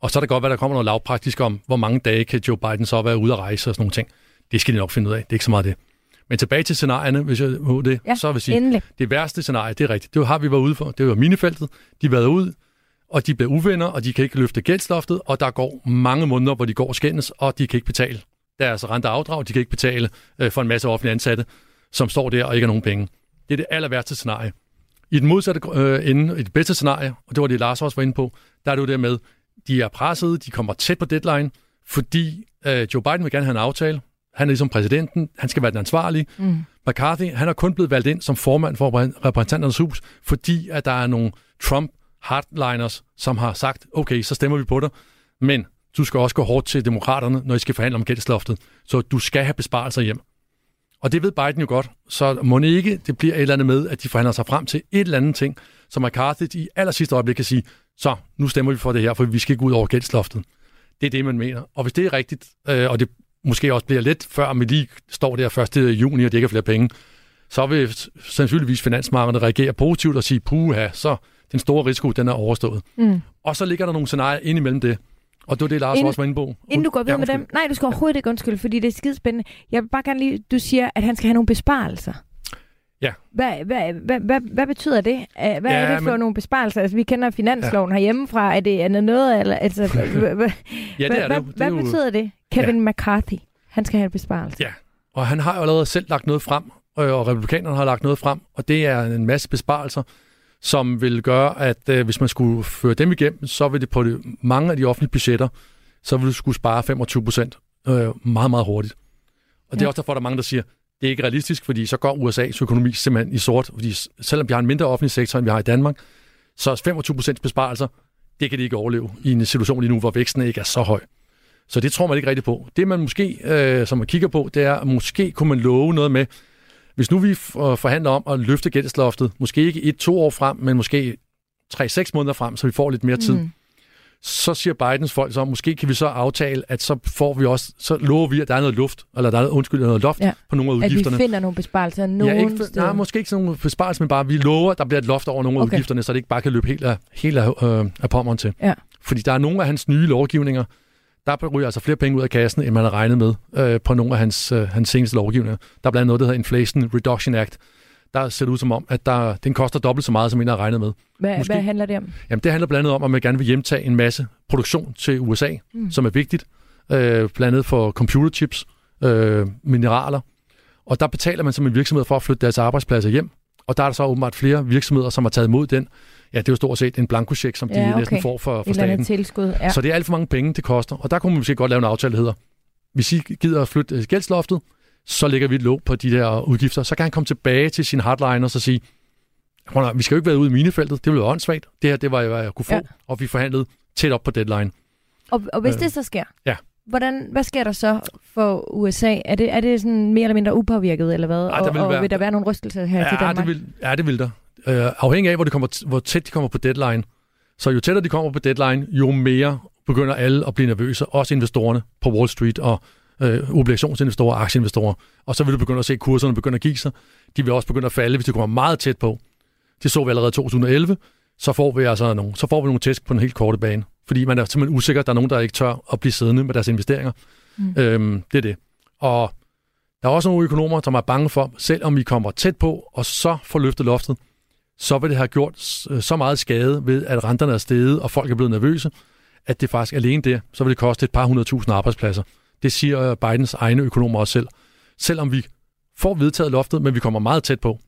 Og så er det godt, at der kommer noget lavpraktisk om, hvor mange dage kan Joe Biden så være ude at rejse og sådan nogle ting. Det skal de nok finde ud af. Det er ikke så meget det. Men tilbage til scenarierne, hvis jeg må det, ja, så vil jeg sige, endelig. det værste scenarie, det er rigtigt. Det har vi været ude for. Det var minifeltet. De har været ude, og de bliver uvenner, og de kan ikke løfte gældsloftet, og der går mange måneder, hvor de går og skændes, og de kan ikke betale deres rente afdrag, de kan ikke betale øh, for en masse offentlige ansatte, som står der og ikke har nogen penge. Det er det aller værste scenarie. I den modsatte øh, ende, i det bedste scenarie, og det var det, Lars også var inde på, der er det jo der med, de er presset, de kommer tæt på deadline, fordi øh, Joe Biden vil gerne have en aftale. Han er ligesom præsidenten, han skal være den ansvarlige. Mm. McCarthy, han er kun blevet valgt ind som formand for repræsentanternes hus, fordi at der er nogle Trump hardliners, som har sagt, okay, så stemmer vi på dig, men du skal også gå hårdt til demokraterne, når I skal forhandle om gældsloftet. Så du skal have besparelser hjem. Og det ved Biden jo godt, så må det ikke, det bliver et eller andet med, at de forhandler sig frem til et eller andet ting, som McCarthy i aller sidste øjeblik kan sige, så nu stemmer vi for det her, for vi skal ikke ud over gældsloftet. Det er det, man mener. Og hvis det er rigtigt, øh, og det måske også bliver lidt før, man lige står der 1. juni, og det ikke er flere penge, så vil sandsynligvis finansmarkedet reagere positivt og sige, puha, så den store risiko, den er overstået. Mm. Og så ligger der nogle scenarier ind imellem det. Og det var det, Lars inden, også var inde på. Inden du går videre ja, med dem. Nej, du skal overhovedet ikke undskylde, fordi det er skidespændende. Jeg vil bare gerne lige, du siger, at han skal have nogle besparelser. Ja. Hvad, hvad, hvad, hvad, hvad betyder det? Hvad ja, er det for men... nogle besparelser? Altså, vi kender finansloven ja. herhjemmefra. Er det, er det noget? Eller, altså, ja, det er det. Hvad, hvad jo... betyder det? Kevin ja. McCarthy, han skal have en besparelse. Ja, og han har jo allerede selv lagt noget frem, og republikanerne har lagt noget frem, og det er en masse besparelser, som vil gøre, at øh, hvis man skulle føre dem igennem, så vil det på det, mange af de offentlige budgetter, så vil du skulle spare 25 procent øh, meget, meget hurtigt. Og ja. det er også derfor, der er mange, der siger, det er ikke realistisk, fordi så går USA's økonomi simpelthen i sort. Fordi selvom vi har en mindre offentlig sektor, end vi har i Danmark, så er 25 procents besparelser, det kan de ikke overleve i en situation lige nu, hvor væksten ikke er så høj. Så det tror man ikke rigtigt på. Det man måske, øh, som man kigger på, det er, at måske kunne man love noget med, hvis nu vi øh, forhandler om at løfte gældsloftet, måske ikke et, to år frem, men måske tre-seks måneder frem, så vi får lidt mere tid, mm så siger Bidens folk så, måske kan vi så aftale, at så får vi også, så lover vi, at der er noget luft, eller der er undskyld, noget loft ja. på nogle af udgifterne. At vi finder nogle besparelser nogen ja, ikke, Nej, måske ikke sådan nogle besparelser, men bare, vi lover, at der bliver et loft over nogle af okay. udgifterne, så det ikke bare kan løbe helt af, helt af, øh, af pommeren til. Ja. Fordi der er nogle af hans nye lovgivninger, der ryger altså flere penge ud af kassen, end man har regnet med øh, på nogle af hans, øh, hans seneste lovgivninger. Der er blandt andet noget, der hedder Inflation Reduction Act. Der ser det ud som om, at der, den koster dobbelt så meget, som man har regnet med. Hvad, Måske, hvad handler det om? Jamen, det handler blandt andet om, at man gerne vil hjemtage en masse produktion til USA, mm. som er vigtigt. Øh, blandt andet for computerchips, øh, mineraler. Og der betaler man som en virksomhed for at flytte deres arbejdspladser hjem. Og der er der så åbenbart flere virksomheder, som har taget imod den Ja, det er jo stort set en blankocheck, som de ja, okay. næsten får for, for staten. tilskud, ja. Så det er alt for mange penge, det koster. Og der kunne man måske godt lave en aftale, der hedder, hvis I gider at flytte gældsloftet, så lægger vi et låg på de der udgifter. Så kan han komme tilbage til sin hardline og så sige, vi skal jo ikke være ude i minefeltet, det ville være åndssvagt. Det her, det var, hvad jeg kunne få, ja. og vi forhandlede tæt op på deadline. Og, og hvis øh, det så sker, ja. hvordan, hvad sker der så for USA? Er det, er det sådan mere eller mindre upåvirket, eller hvad? Ja, og, vil og være, vil der være nogle rystelser her ja, til Danmark? Det vil, ja, det vil der øh, afhængig af, hvor, det kommer, hvor tæt de kommer på deadline. Så jo tættere de kommer på deadline, jo mere begynder alle at blive nervøse, også investorerne på Wall Street og øh, obligationsinvestorer og aktieinvestorer. Og så vil du begynde at se kurserne begynde at give sig. De vil også begynde at falde, hvis de kommer meget tæt på. Det så vi allerede i 2011. Så får vi altså nogle, så får vi nogle tæsk på en helt korte bane. Fordi man er simpelthen usikker. Der er nogen, der ikke tør at blive siddende med deres investeringer. Mm. Øhm, det er det. Og der er også nogle økonomer, som er bange for, selvom vi kommer tæt på, og så får løftet loftet, så vil det have gjort så meget skade ved, at renterne er steget, og folk er blevet nervøse, at det faktisk alene det, så vil det koste et par hundredtusind arbejdspladser. Det siger Bidens egne økonomer også selv. Selvom vi får vedtaget loftet, men vi kommer meget tæt på.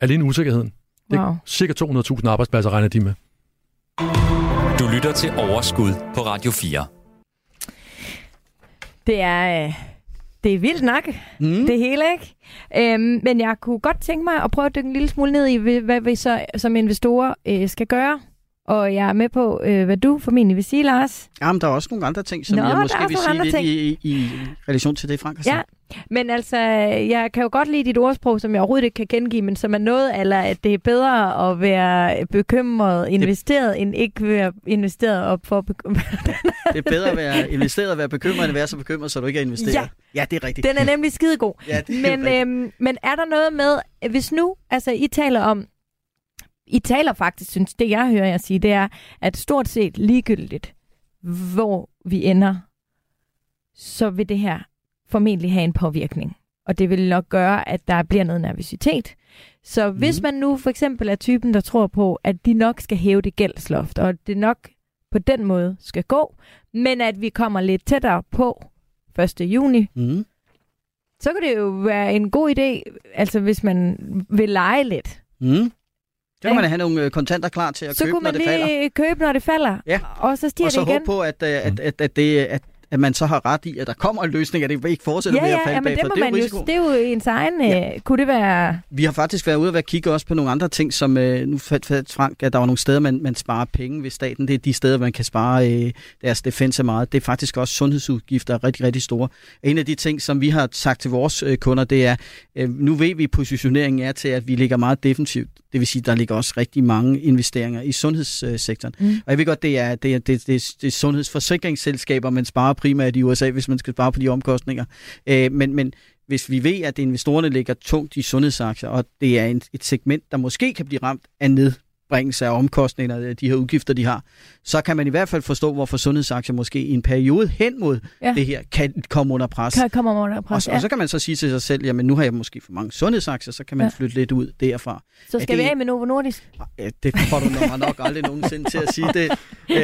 Alene usikkerheden, Det er Wow. cirka 200.000 arbejdspladser, regner de med. Du lytter til Overskud på Radio 4. Det er, øh, det er vildt nok, Mm. det hele, ikke? Øhm, men jeg kunne godt tænke mig at prøve at dykke en lille smule ned i, hvad- hvad vi så som investorer øh, skal gøre. Og jeg er med på, øh, hvad du formentlig vil sige, Lars. Jamen, der er også nogle andre ting, som Nå, jeg måske vil sige lidt i, i relation til det, Frank har sagt. Ja, men altså, jeg kan jo godt lide dit ordsprog, som jeg overhovedet ikke kan gengive, men som er noget, eller at det er bedre at være bekymret, investeret, end ikke være investeret op for bekymret. Det er bedre at være investeret og være bekymret, end at være så bekymret, så du ikke er investeret. Ja. ja det er rigtigt. Den er nemlig skidegod. Ja, det er Men, øhm, men er der noget med, hvis nu, altså I taler om, I taler faktisk, synes det jeg hører jer sige, det er, at stort set ligegyldigt, hvor vi ender, så vil det her formentlig have en påvirkning. Og det vil nok gøre, at der bliver noget nervøsitet. Så hvis Mhm. man nu for eksempel er typen, der tror på, at de nok skal hæve det gældsloft, og det nok på den måde skal gå, men at vi kommer lidt tættere på 1. juni, Mm. så kan det jo være en god idé, altså hvis man vil lege lidt. Mm. Så kan man have nogle øh, kontanter klar til at Så købe, kunne når man det falder. lige købe, når det falder, Ja. og så stiger Og så det igen. på, at, øh, at, at, at, det, at, at man så har ret i, at der kommer en løsning, at det ikke fortsætter Ja, med at ja, falde ja, men det bagfra. må Det er jo man jo, risiko. det er jo ens egen, ja. kunne det være, Vi har faktisk været ude og være kigge også på nogle andre ting, som øh, nu fandt Frank, at der var nogle steder, man, man sparer penge ved staten. Det er de steder, man kan spare øh, deres defense meget. Det er faktisk også sundhedsudgifter er rigtig, rigtig store. En af de ting, som vi har sagt til vores øh, kunder, det er, øh, nu ved vi, at positioneringen er til, at vi ligger meget defensivt. Det vil sige, at der ligger også rigtig mange investeringer i sundhedssektoren. Mm. Og jeg ved godt, det er, det er, det, det, det er sundhedsforsikringsselskaber, man sparer primært i USA, hvis man skal spare på de omkostninger. Øh, men, men hvis vi ved, at investorerne ligger tungt i sundhedsaktier, og det er en, et segment, der måske kan blive ramt af nedbringelse af omkostninger, øh, de her udgifter, de har, så kan man i hvert fald forstå, hvorfor sundhedsaktier måske i en periode hen mod Ja. det her kan komme under pres. kan komme under og, pres. så, Ja. og så kan man så sige til sig selv, jamen nu har jeg måske for mange sundhedsaktier, så kan man Ja. flytte lidt ud derfra. Så er skal vi det- af med Novo Nordisk. Ja, det får du nok, nok aldrig nogensinde til at sige. Det, øh,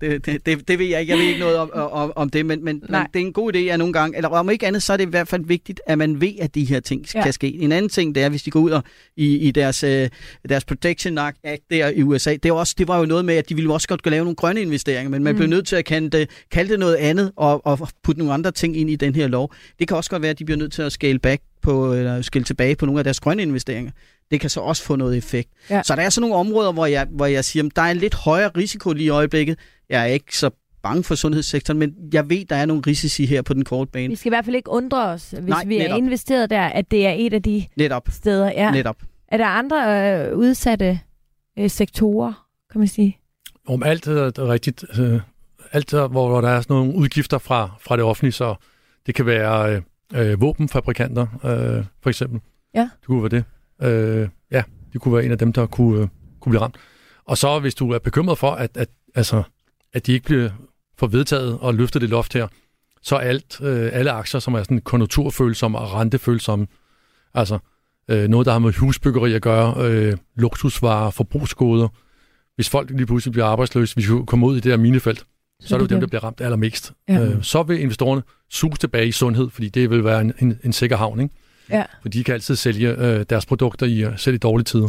det, det, det, det ved jeg ikke. Jeg ved ikke noget om, om, om det, men, men, men det er en god idé at nogle gange, eller om ikke andet, så er det i hvert fald vigtigt, at man ved, at de her ting Ja. kan ske. En anden ting, det er, hvis de går ud og, i, i deres, øh, deres Protection Act der i USA, det, er også, det var jo noget med, at de ville også godt kunne lave nogle grønne investeringer, men man Mm. blev nødt til at kalde det, kalde det noget andet og, og putte nogle andre ting ind i den her lov. Det kan også godt være, at de bliver nødt til at scale back på, eller scale tilbage på nogle af deres grønne investeringer. Det kan så også få noget effekt. Ja. Så der er sådan nogle områder, hvor jeg, hvor jeg siger, at der er en lidt højere risiko lige i øjeblikket. Jeg er ikke så bange for sundhedssektoren, men jeg ved, der er nogle risici her på den korte bane. Vi skal i hvert fald ikke undre os, hvis Nej, vi er netop. investeret der, at det er et af de Netop. steder. Ja. Netop. Er der andre øh, udsatte øh, sektorer, kan man sige? Om alt er rigtigt. Øh, alt, er, hvor, hvor der er sådan nogle udgifter fra, fra det offentlige, så det kan være øh, øh, våbenfabrikanter, øh, for eksempel. Ja. Det kunne være det. Øh, ja, det kunne være en af dem, der kunne, øh, kunne blive ramt. Og så hvis du er bekymret for, at, at, altså, at de ikke bliver for vedtaget og løftet det loft her, så alt, øh, alle aktier, som er sådan konjunkturfølsomme og rentefølsomme, altså øh, noget, der har med husbyggeri at gøre, øh, luksusvarer, forbrugsgoder, hvis folk lige pludselig bliver arbejdsløse, hvis vi kommer ud i det her minefelt, så er det jo dem, der bliver ramt allermest. Ja. Øh, så vil investorerne suge tilbage i sundhed, fordi det vil være en, en, en sikker havn. Ikke? Ja. For de kan altid sælge øh, deres produkter i øh, selv i dårlige tider.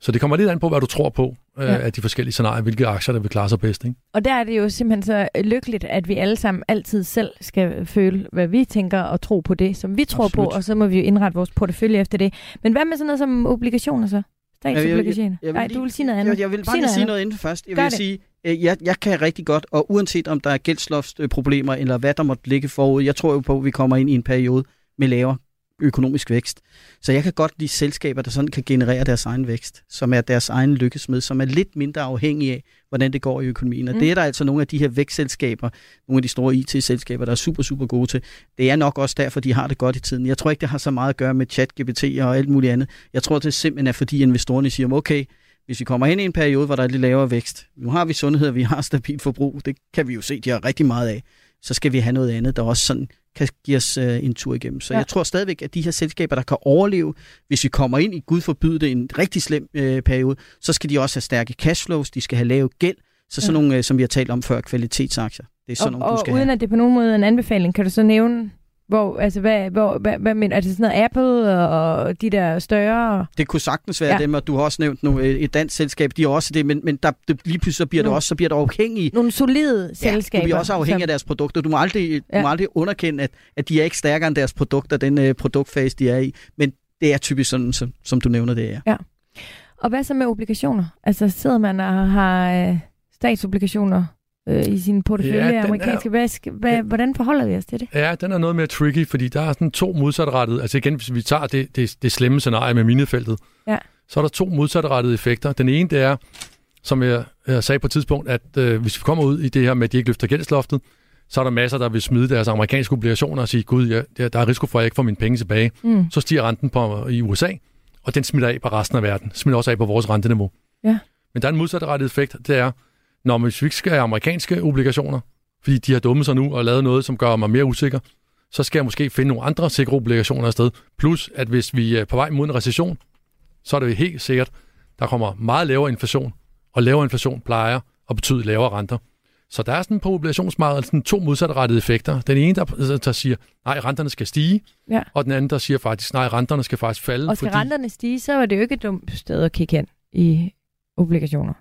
Så det kommer lidt an på, hvad du tror på øh, ja. af de forskellige scenarier, hvilke aktier, der vil klare sig bedst. Ikke? Og der er det jo simpelthen så lykkeligt, at vi alle sammen altid selv skal føle, hvad vi tænker og tro på det, som vi tror Absolut. på, og så må vi jo indrette vores portefølje efter det. Men hvad med sådan noget som obligationer så? Statsobligationer? jeg vil Nej, lige- du vil sige noget andet. Jeg, jeg vil bare Sig lige noget sige andet. noget inden først. Jeg Gør vil det. sige, øh, jeg, jeg kan rigtig godt, og uanset om der er gældsloftsproblemer, eller hvad der måtte ligge forud, jeg tror jo på, at vi kommer ind i en periode med lavere økonomisk vækst. Så jeg kan godt lide selskaber, der sådan kan generere deres egen vækst, som er deres egen lykkesmed, som er lidt mindre afhængige af, hvordan det går i økonomien. Og Mm. mm. det er der altså nogle af de her vækstselskaber, nogle af de store IT-selskaber, der er super, super gode til. Det er nok også derfor, de har det godt i tiden. Jeg tror ikke, det har så meget at gøre med chat-GPT og alt muligt andet. Jeg tror, det simpelthen er, fordi investorerne siger, okay, hvis vi kommer hen i en periode, hvor der er lidt lavere vækst, nu har vi sundhed, og vi har stabilt forbrug, det kan vi jo se, de har rigtig meget af, så skal vi have noget andet, der også sådan kan give os øh, en tur igennem. Så Ja. jeg tror stadigvæk, at de her selskaber, der kan overleve, hvis vi kommer ind i, Gud forbyde det, en rigtig slem øh, periode, så skal de også have stærke cashflows, de skal have lave gæld, så sådan Ja. nogle, øh, som vi har talt om før, kvalitetsaktier. Det er sådan og, nogle, du og skal uden have. at det på nogen måde er en anbefaling, kan du så nævne, Hvor, altså, hvad, hvor, hvad, hvad mener, er det sådan noget Apple og de der større? Det kunne sagtens være Ja. ja. dem, og du har også nævnt nogle, et dansk selskab, de er også det, men, men der, det, lige pludselig så bliver det Nogle- også, så bliver du afhængig Nogle solide Ja, selskaber. du bliver også afhængig som- af deres produkter. Du må aldrig, du Ja. må aldrig underkende, at, at de er ikke stærkere end deres produkter, den øh, produktfase, de er i. Men det er typisk sådan, som, som du nævner, det er. Og hvad så med obligationer? Altså sidder man og har øh, statsobligationer øh, i sin portefølje Ja, ja, den er- amerikanske? Hvad, hvad, hvordan forholder vi os til det? Ja, den er noget mere tricky, fordi der er sådan to modsatrettede, altså igen, hvis vi tager det, det, det slemme scenarie med minefeltet, Ja. så er der to modsatrettede effekter. Den ene, det er, som jeg, jeg sagde på et tidspunkt, at øh, hvis vi kommer ud i det her med, at de ikke løfter gældsloftet, så er der masser, der vil smide deres amerikanske obligationer og sige, gud, ja, der der er risiko for, at jeg ikke får mine penge tilbage. Mm. Så stiger renten på, i USA, og den smitter af på resten af verden. Smitter også af på vores renteniveau. Ja. Men der er en modsatrettet effekt, det er, når man, hvis vi ikke skal have amerikanske obligationer, fordi de har dummet sig nu og lavet noget, som gør mig mere usikker, så skal jeg måske finde nogle andre sikre obligationer afsted. Plus, at hvis vi er på vej mod en recession, så er det helt sikkert, der kommer meget lavere inflation, og lavere inflation plejer at betyde lavere renter. Så der er sådan på obligationsmarkedet sådan to modsatrettede effekter. Den ene, der, der siger, nej, renterne skal stige, Ja. og den anden, der siger faktisk, nej, renterne skal faktisk falde. Og skal fordi, renterne stige, så er det jo ikke et dumt sted at kigge hen i obligationer.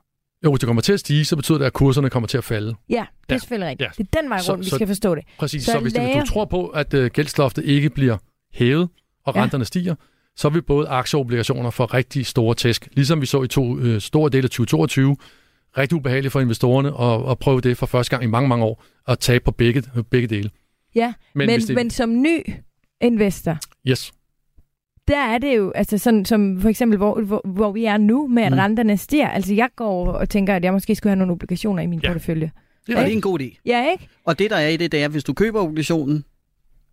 Jo, hvis det kommer til at stige, så betyder det, at kurserne kommer til at falde. Ja, det er Ja. selvfølgelig rigtigt. Ja. Det er den vej Så- rundt, vi så- skal forstå det. Præcis. Så Så, hvis, det, hvis du tror på, at uh, gældsloftet ikke bliver hævet, og Ja. renterne stiger, så vil både aktier og obligationer få rigtig store tæsk. Ligesom vi så i to uh, store dele af 2022. Rigtig ubehageligt for investorerne at, at prøve det for første gang i mange, mange år, at tabe på begge, begge dele. Ja, men, men, det, men som ny investor, Yes. Der er det jo, altså sådan som for eksempel, hvor, hvor, hvor vi er nu med, at Mm. renterne stiger. Altså jeg går og tænker, at jeg måske skulle have nogle obligationer i min Ja. portefølje. Er det er en god idé. Ja, ikke? Og det, der er i det, det er, hvis du køber obligationen,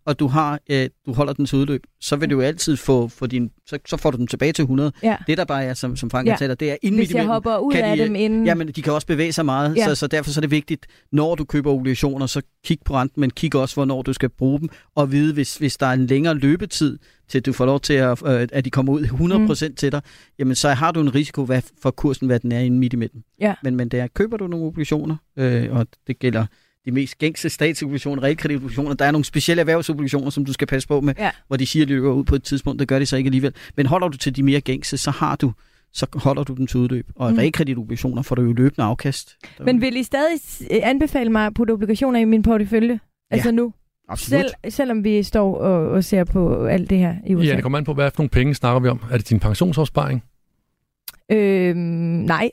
og du har, øh, du holder den til udløb, så vil du jo altid få, få din, så, så får du den tilbage til 100. Ja. Det, der bare er, som, som Frank Ja. ja. taler, det er inden Hvis jeg imellem, hopper ud af de, dem inden... Jamen, de kan også bevæge sig meget, Ja. ja. så, så derfor så er det vigtigt, når du køber obligationer, så kig på renten, men kig også, hvornår du skal bruge dem, og vide, hvis, hvis der er en længere løbetid, til du får lov til, at, øh, at de kommer ud 100% mm. til dig, jamen så har du en risiko hvad, for kursen, hvad den er inde midt imellem. Ja. Men, men der køber du nogle obligationer, øh, og det gælder de mest gængse statsobligationer, realkreditobligationer. Der er nogle specielle erhvervsobligationer, som du skal passe på med, Ja. hvor de siger, at de løber ud på et tidspunkt. Det gør de så ikke alligevel. Men holder du til de mere gængse, så har du så holder du den til udløb. Og Mm. realkreditobligationer får du jo løbende afkast. Men vil I stadig s- anbefale mig at putte obligationer i min portefølje? Altså nu? Absolut. Selv, selvom vi står og, og ser på alt det her i USA? Ja, det kommer an på, hvad for nogle penge snakker vi om. Er det din pensionsopsparing? øhm, nej,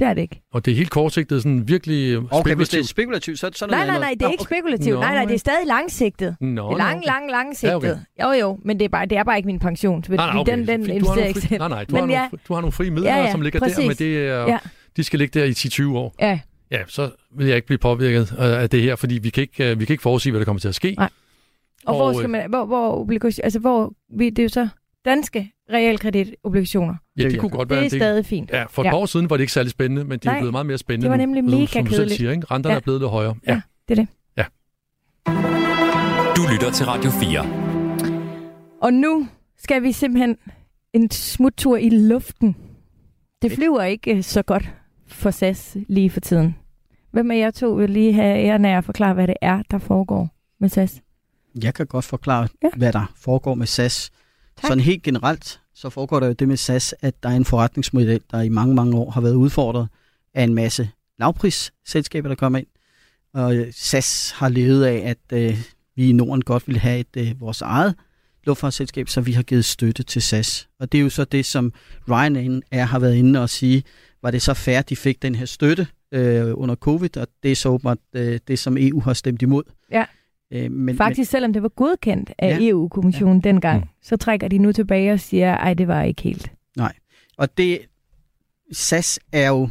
det er det ikke. Og det er helt kortsigtet, sådan virkelig Okay, hvis det er spekulativt. spekulativt, så, så er det Nej, noget nej, andet. nej, det er ikke spekulativt. Nå, Nej, nej, det nej. er stadig langsigtet. Nå, Det er lang, okay. lang, langsigtet. Ja, okay. Jo, jo, men det er, bare, det er bare ikke min pension. Nej, nej, okay. Den, den du har nogle ikke fri, selv. nej, nej, du, Men har nogle, ja. fri- du har nogle frie midler, Ja, ja, som ligger der, præcis. men det er, Ja. de skal ligge der i 10-20 år. Ja, Ja, så vil jeg ikke blive påvirket øh, af det her, fordi vi kan ikke, øh, vi kan ikke forudsige, hvad der kommer til at ske. Nej. og, hvor Og, skal øh, man, hvor, hvor, altså hvor, vi, det er jo så danske realkreditobligationer. Ja, det Ja, kunne godt Det være er en del. stadig fint. Ja, for et Ja. par år siden var det ikke særlig spændende, men det er blevet meget mere spændende det var nu, nemlig som- mega som du selv siger, ikke? Renterne Ja. er blevet lidt højere. Ja. Ja. det er det. Du lytter til Radio 4. Og nu skal vi simpelthen en smuttur i luften. Det flyver ikke øh, så godt for SAS lige for tiden. Hvem af jer to vil lige have æren af at forklare, hvad det er, der foregår med SAS? Jeg kan godt forklare, Ja. ja. hvad der foregår med SAS. Tak. Sådan helt generelt, så foregår der jo det med SAS, at der er en forretningsmodel, der i mange, mange år har været udfordret af en masse lavprisselskaber, der kommer ind. Og øh, SAS har levet af, at øh, vi i Norden godt ville have et øh, vores eget luftfartsselskab, så vi har givet støtte til SAS. Og det er jo så det, som Ryanair har været inde og sige, var det så fair, at de fik den her støtte øh, under covid, og det er så åbenbart øh, det, som EU har stemt imod. Ja. Øh, men, Faktisk, selvom det var godkendt af Ja. EU-kommissionen dengang, Mm. så trækker de nu tilbage og siger, ej, det var ikke helt. Og det, SAS er jo,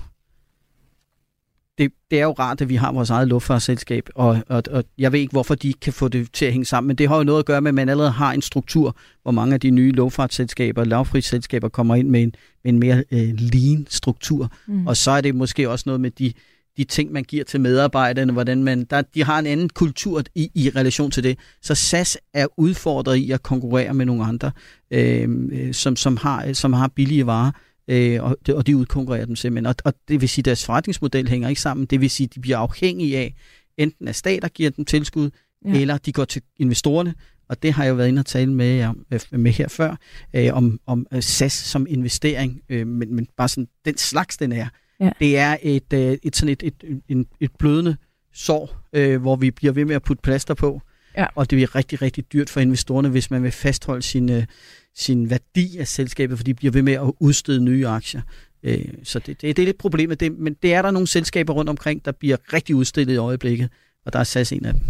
det, det er jo rart, at vi har vores eget luftfartsselskab, og, og, og jeg ved ikke, hvorfor de ikke kan få det til at hænge sammen, men det har jo noget at gøre med, at man allerede har en struktur, hvor mange af de nye luftfartsselskaber, lavprisselskaber kommer ind med en, med en mere øh, lean struktur, Mm. og så er det måske også noget med de, de ting, man giver til medarbejderne, hvordan man, der, de har en anden kultur i, i relation til det. Så SAS er udfordret i at konkurrere med nogle andre, øh, øh, som, som, har, som har billige varer, øh, og, de, og de udkonkurrerer dem simpelthen. Og, og det vil sige, at deres forretningsmodel hænger ikke sammen. Det vil sige, at de bliver afhængige af, enten at stater giver dem tilskud, Ja. eller de går til investorerne og det har jeg jo været inde og tale med, om, øh, med her før, øh, om, om øh, SAS som investering, øh, men, men bare sådan den slags, den er. Ja. Det er et, øh, et, sådan et, et, et, et blødende sår, øh, hvor vi bliver ved med at putte plaster på, ja. og det bliver rigtig, rigtig dyrt for investorerne, hvis man vil fastholde sin, øh, sin værdi af selskabet, for de bliver ved med at udstede nye aktier. Øh, så det, det, det er lidt problemet, det, men det er der nogle selskaber rundt omkring, der bliver rigtig udstillet i øjeblikket, og der er SAS en af dem.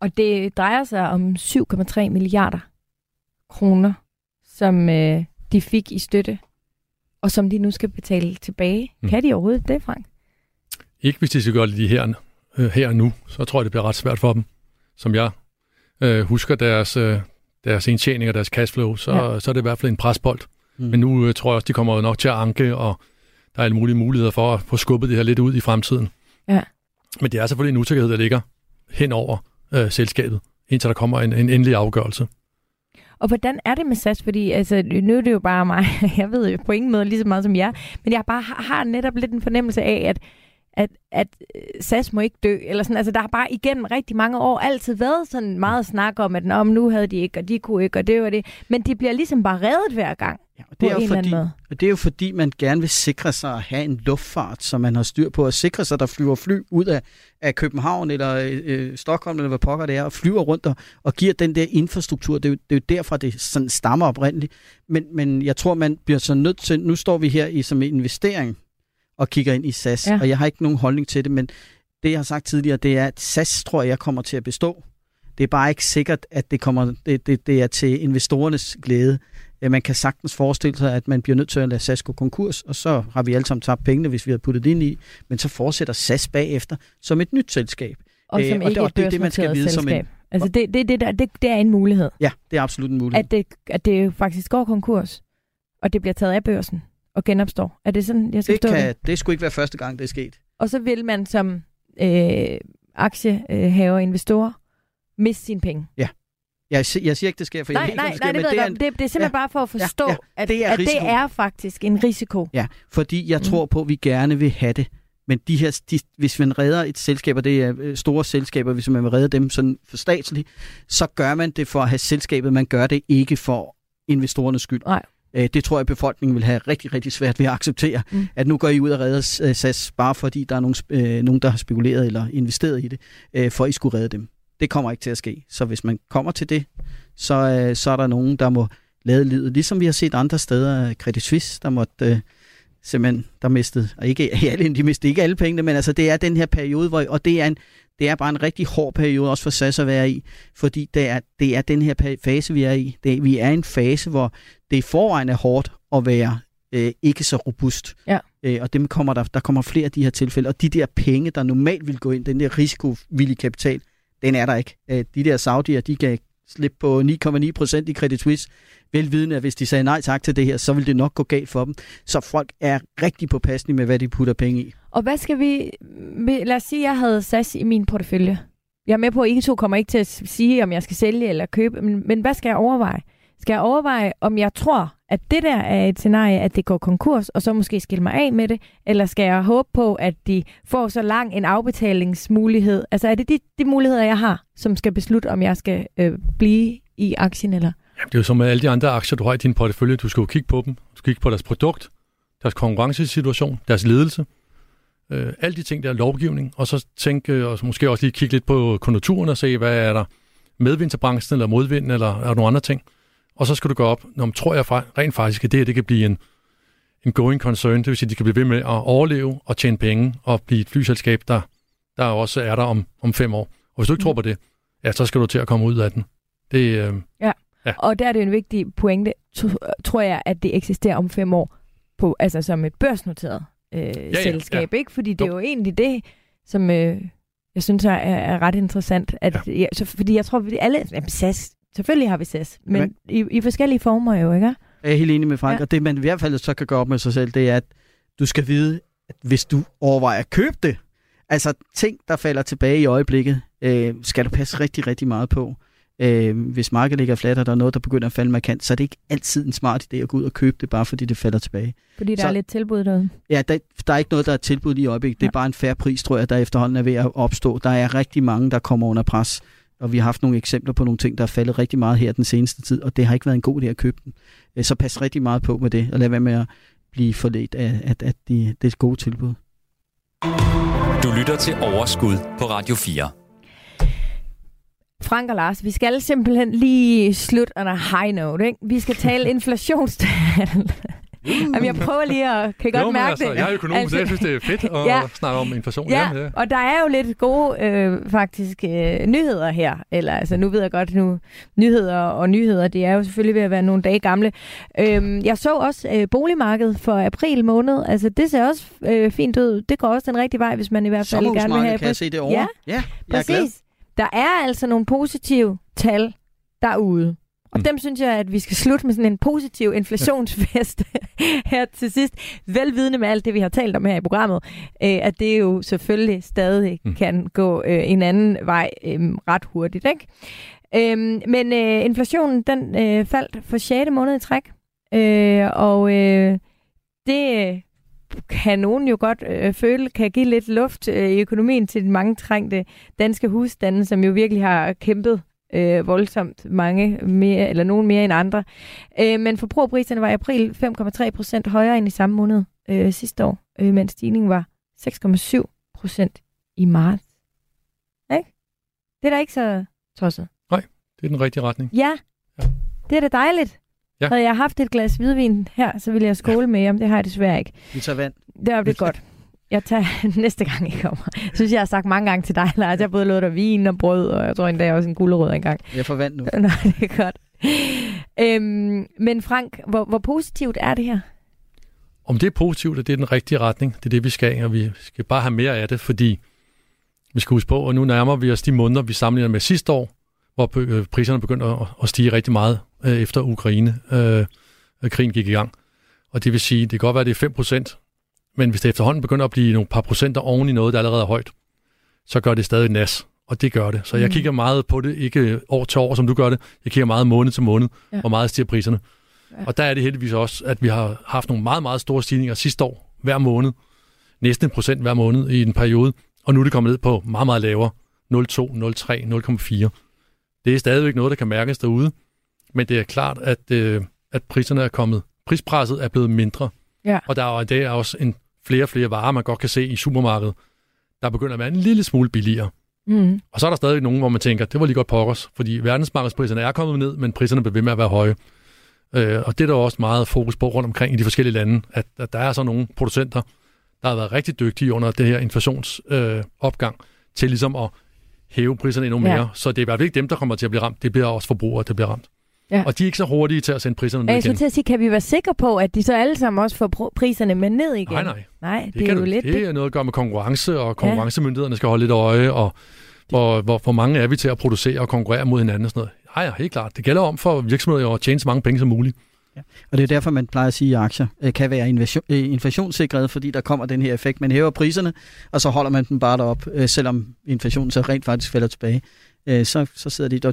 Og det drejer sig om 7,3 milliarder kroner, som øh, de fik i støtte, og som de nu skal betale tilbage. Mm. Kan de overhovedet det, Frank? Ikke hvis de skal gøre det lige her, øh, her nu, så tror jeg, det bliver ret svært for dem. Som jeg øh, husker deres, øh, deres indtjening og deres cashflow, så, ja. så er det i hvert fald en presbold. Mm. Men nu øh, tror jeg også, de kommer nok til at anke, og der er alle mulige muligheder for at få skubbet det her lidt ud i fremtiden. Ja. Men det er selvfølgelig en usikkerhed, der ligger hen over øh, selskabet, indtil der kommer en, en endelig afgørelse. Og hvordan er det med SAS? Fordi altså, nu er det jo bare mig. Jeg ved jo på ingen måde lige så meget som jer. Men jeg bare har, har netop lidt en fornemmelse af, at at, at øh, SAS må ikke dø. Eller sådan. Altså, der har bare igennem rigtig mange år altid været sådan meget snak om, at om nu havde de ikke, og de kunne ikke, og det var det. Men de bliver ligesom bare reddet hver gang. Ja, og det, er jo fordi, og det er jo fordi, man gerne vil sikre sig at have en luftfart, som man har styr på, at sikre sig, at der flyver fly ud af, af København eller øh, Stockholm, eller hvad pokker det er, og flyver rundt og, og giver den der infrastruktur. Det er jo, det er jo derfra, det sådan stammer oprindeligt. Men, men jeg tror, man bliver så nødt til, nu står vi her i som en investering, og kigger ind i SAS. Ja. Og jeg har ikke nogen holdning til det, men det, jeg har sagt tidligere, det er, at SAS tror jeg kommer til at bestå. Det er bare ikke sikkert, at det, kommer, det, det, det er til investorernes glæde. Man kan sagtens forestille sig, at man bliver nødt til at lade SAS gå konkurs, og så har vi alle sammen tabt pengene, hvis vi har puttet det ind i. Men så fortsætter SAS bagefter som et nyt selskab. Og som øh, ikke og det, et det, man skal vide selskab. Som en, altså det, det, det, der, det, det er en mulighed. Ja, det er absolut en mulighed. At det, at det faktisk går konkurs, og det bliver taget af børsen og genopstår. Er det sådan, jeg skal det, kan, det? det skulle ikke være første gang, det er sket. Og så vil man som øh, aktiehaver og investor miste sine penge. Ja. Jeg, jeg siger ikke, det sker, for nej, jeg nej, nej, det, det, er en, det, det er simpelthen ja, bare for at forstå, ja, ja, at, det er, at det er faktisk en risiko. Ja, fordi jeg mm. tror på, at vi gerne vil have det. Men de her, de, hvis man redder et selskab, og det er øh, store selskaber, hvis man vil redde dem sådan for statsligt, så gør man det for at have selskabet. Man gør det ikke for investorernes skyld. Nej. Øh, det tror jeg, befolkningen vil have rigtig, rigtig svært ved at acceptere, mm. at nu går I ud og redder øh, SAS, bare fordi der er nogen, øh, nogen, der har spekuleret eller investeret i det, øh, for I skulle redde dem. Det kommer ikke til at ske. Så hvis man kommer til det, så, øh, så er der nogen, der må lade livet. Ligesom vi har set andre steder, Credit Suisse, der måtte øh, simpelthen, der mistede, og ikke alle, de mistede ikke alle pengene, men altså det er den her periode, hvor, og det er en, det er bare en rigtig hård periode også for SAS at være i, fordi det er, det er den her fase, vi er i. Det, vi er i en fase, hvor det i forvejen er hårdt at være øh, ikke så robust. Ja. Øh, og dem kommer der, der kommer flere af de her tilfælde. Og de der penge, der normalt vil gå ind, den der risikovillige kapital, den er der ikke. Øh, de der Saudier, de kan slippe på 9,9 procent i Credit Suisse, velvidende, at hvis de sagde nej tak til det her, så vil det nok gå galt for dem. Så folk er rigtig påpasselige med, hvad de putter penge i. Og hvad skal vi... Lad os sige, at jeg havde SAS i min portefølje. Jeg er med på, at I to kommer ikke til at sige, om jeg skal sælge eller købe, men, men hvad skal jeg overveje? Skal jeg overveje, om jeg tror, at det der er et scenarie, at det går konkurs, og så måske skille mig af med det? Eller skal jeg håbe på, at de får så lang en afbetalingsmulighed? Altså er det de, de muligheder, jeg har, som skal beslutte, om jeg skal øh, blive i aktien eller? Jamen, det er jo som med alle de andre aktier, du har i din portefølje. Du skal jo kigge på dem. Du skal kigge på deres produkt, deres konkurrencesituation, deres ledelse. Øh, alle de ting, der er lovgivning. Og så tænke, og måske også lige kigge lidt på konjunkturen og se, hvad er der medvind til branchen, eller modvind, eller er der nogle andre ting og så skal du gå op, når tror jeg rent faktisk, at det her det kan blive en, en going concern, det vil sige, at de kan blive ved med at overleve og tjene penge og blive et flyselskab, der, der også er der om, om fem år. Og hvis du ikke mm. tror på det, ja, så skal du til at komme ud af den. Det, øh, ja. Ja, og der er det en vigtig pointe, tror jeg, at det eksisterer om fem år, på, altså som et børsnoteret øh, ja, ja, selskab, ja. ikke? Fordi det er jo egentlig det, som øh, jeg synes er, er ret interessant. At, ja. Ja, så, fordi jeg tror, at alle, jamen, SAS Selvfølgelig har vi SAS, men, men i, i forskellige former jo, ikke? Jeg er helt enig med Frank, ja. og det man i hvert fald så kan gøre op med sig selv, det er, at du skal vide, at hvis du overvejer at købe det, altså ting, der falder tilbage i øjeblikket, øh, skal du passe rigtig, rigtig meget på. Øh, hvis markedet ligger fladt, og der er noget, der begynder at falde markant, så er det ikke altid en smart idé at gå ud og købe det, bare fordi det falder tilbage. Fordi der så, er lidt tilbud derude? Ja, der, der er ikke noget, der er tilbud i øjeblikket. Det er bare en færre pris, tror jeg, der efterhånden er ved at opstå. Der er rigtig mange, der kommer under pres og vi har haft nogle eksempler på nogle ting, der er faldet rigtig meget her den seneste tid, og det har ikke været en god idé at købe den. Øh, så pas rigtig meget på med det, og lad være med at blive forledt af, at, at de, det er et gode tilbud. Du lytter til Overskud på Radio 4. Frank og Lars, vi skal simpelthen lige slutte on a high note. Ikke? Vi skal tale inflationstal. Jamen, jeg prøver lige at kan godt jo, mærke altså, det. Jeg er økonom, altså, så jeg synes, det er fedt at ja. snakke om inflation. Ja, ja. og der er jo lidt gode øh, faktisk øh, nyheder her. Eller altså, nu ved jeg godt, nu nyheder og nyheder, det er jo selvfølgelig ved at være nogle dage gamle. Øhm, jeg så også øh, boligmarkedet for april måned. Altså, det ser også øh, fint ud. Det går også den rigtige vej, hvis man i hvert fald gerne vil have... kan jeg se det over. Ja, ja jeg er glad. præcis. Der er altså nogle positive tal derude. Og mm. dem synes jeg, at vi skal slutte med sådan en positiv inflationsfest her til sidst. Velvidende med alt det, vi har talt om her i programmet, øh, at det jo selvfølgelig stadig mm. kan gå øh, en anden vej øh, ret hurtigt. Ikke? Øh, men øh, inflationen, den øh, faldt for 6. måned i træk. Øh, og øh, det kan nogen jo godt øh, føle, kan give lidt luft øh, i økonomien til de mange trængte danske husstande, som jo virkelig har kæmpet øh, voldsomt mange mere, eller nogen mere end andre. Øh, men forbrugerpriserne var i april 5,3 procent højere end i samme måned øh, sidste år, øh, mens stigningen var 6,7 procent i marts. Ikke? Det er da ikke så tosset. Nej, det er den rigtige retning. Ja, Ja. det er da dejligt. Ja. Havde jeg haft et glas hvidvin her, så ville jeg skåle med jer, det har jeg desværre ikke. Vi tager vand. Det var det godt. Jeg tager næste gang, I kommer. Jeg synes, jeg har sagt mange gange til dig, Lars. Jeg har både lovet dig vin og brød, og jeg tror endda også en gulerod engang. Jeg får vand nu. Nej, det er godt. Øhm, men Frank, hvor, hvor positivt er det her? Om det er positivt, og det er den rigtige retning, det er det, vi skal, og vi skal bare have mere af det, fordi vi skal huske på, og nu nærmer vi os de måneder, vi sammenligner med sidste år, hvor øh, priserne begyndte at stige rigtig meget øh, efter Ukraine. Øh, krigen gik i gang. Og det vil sige, det kan godt være, at det er 5%, men hvis det efterhånden begynder at blive nogle par procenter oven i noget, der allerede er højt, så gør det stadig nas. Og det gør det. Så jeg Mm. kigger meget på det, ikke år til år, som du gør det. Jeg kigger meget måned til måned, Ja. hvor meget stiger priserne. Ja. Og der er det heldigvis også, at vi har haft nogle meget, meget store stigninger sidste år, hver måned. Næsten en procent hver måned i en periode. Og nu er det kommet ned på meget, meget lavere. 0,2, 0,3, 0,4. Det er stadigvæk noget, der kan mærkes derude. Men det er klart, at, øh, at priserne er kommet. Prispresset er blevet mindre. Ja. Og der er, det er også en flere og flere varer, man godt kan se i supermarkedet, der begynder at være en lille smule billigere. Mm. Og så er der stadig nogen, hvor man tænker, det var lige godt pokkers, fordi verdensmarkedspriserne er kommet ned, men priserne bliver ved med at være høje. Øh, og det er der også meget fokus på rundt omkring i de forskellige lande, at, at der er så nogle producenter, der har været rigtig dygtige under det her inflationsopgang øh, til ligesom at hæve priserne endnu Ja. mere. Så det er i hvert fald ikke dem, der kommer til at blive ramt. Det bliver også forbrugere, der bliver ramt. Ja. Og de er ikke så hurtige til at sende priserne ned Jeg skulle igen. til at sige, kan vi være sikre på, at de så alle sammen også får pr- priserne med ned igen? Nej, nej. Nej, det, Det, er jo du, lidt det er noget at gøre med konkurrence, og konkurrencemyndighederne skal holde lidt øje, og hvor, hvor, hvor mange er vi til at producere og konkurrere mod hinanden og sådan noget. Ja, ja, helt klart. Det gælder om for virksomheder jo at tjene så mange penge som muligt. Og det er derfor, man plejer at sige, at aktier øh, kan være øh, inflationssikrede, fordi der kommer den her effekt. Man hæver priserne, og så holder man dem bare derop, øh, selvom inflationen så rent faktisk falder tilbage. Så, så sidder de der.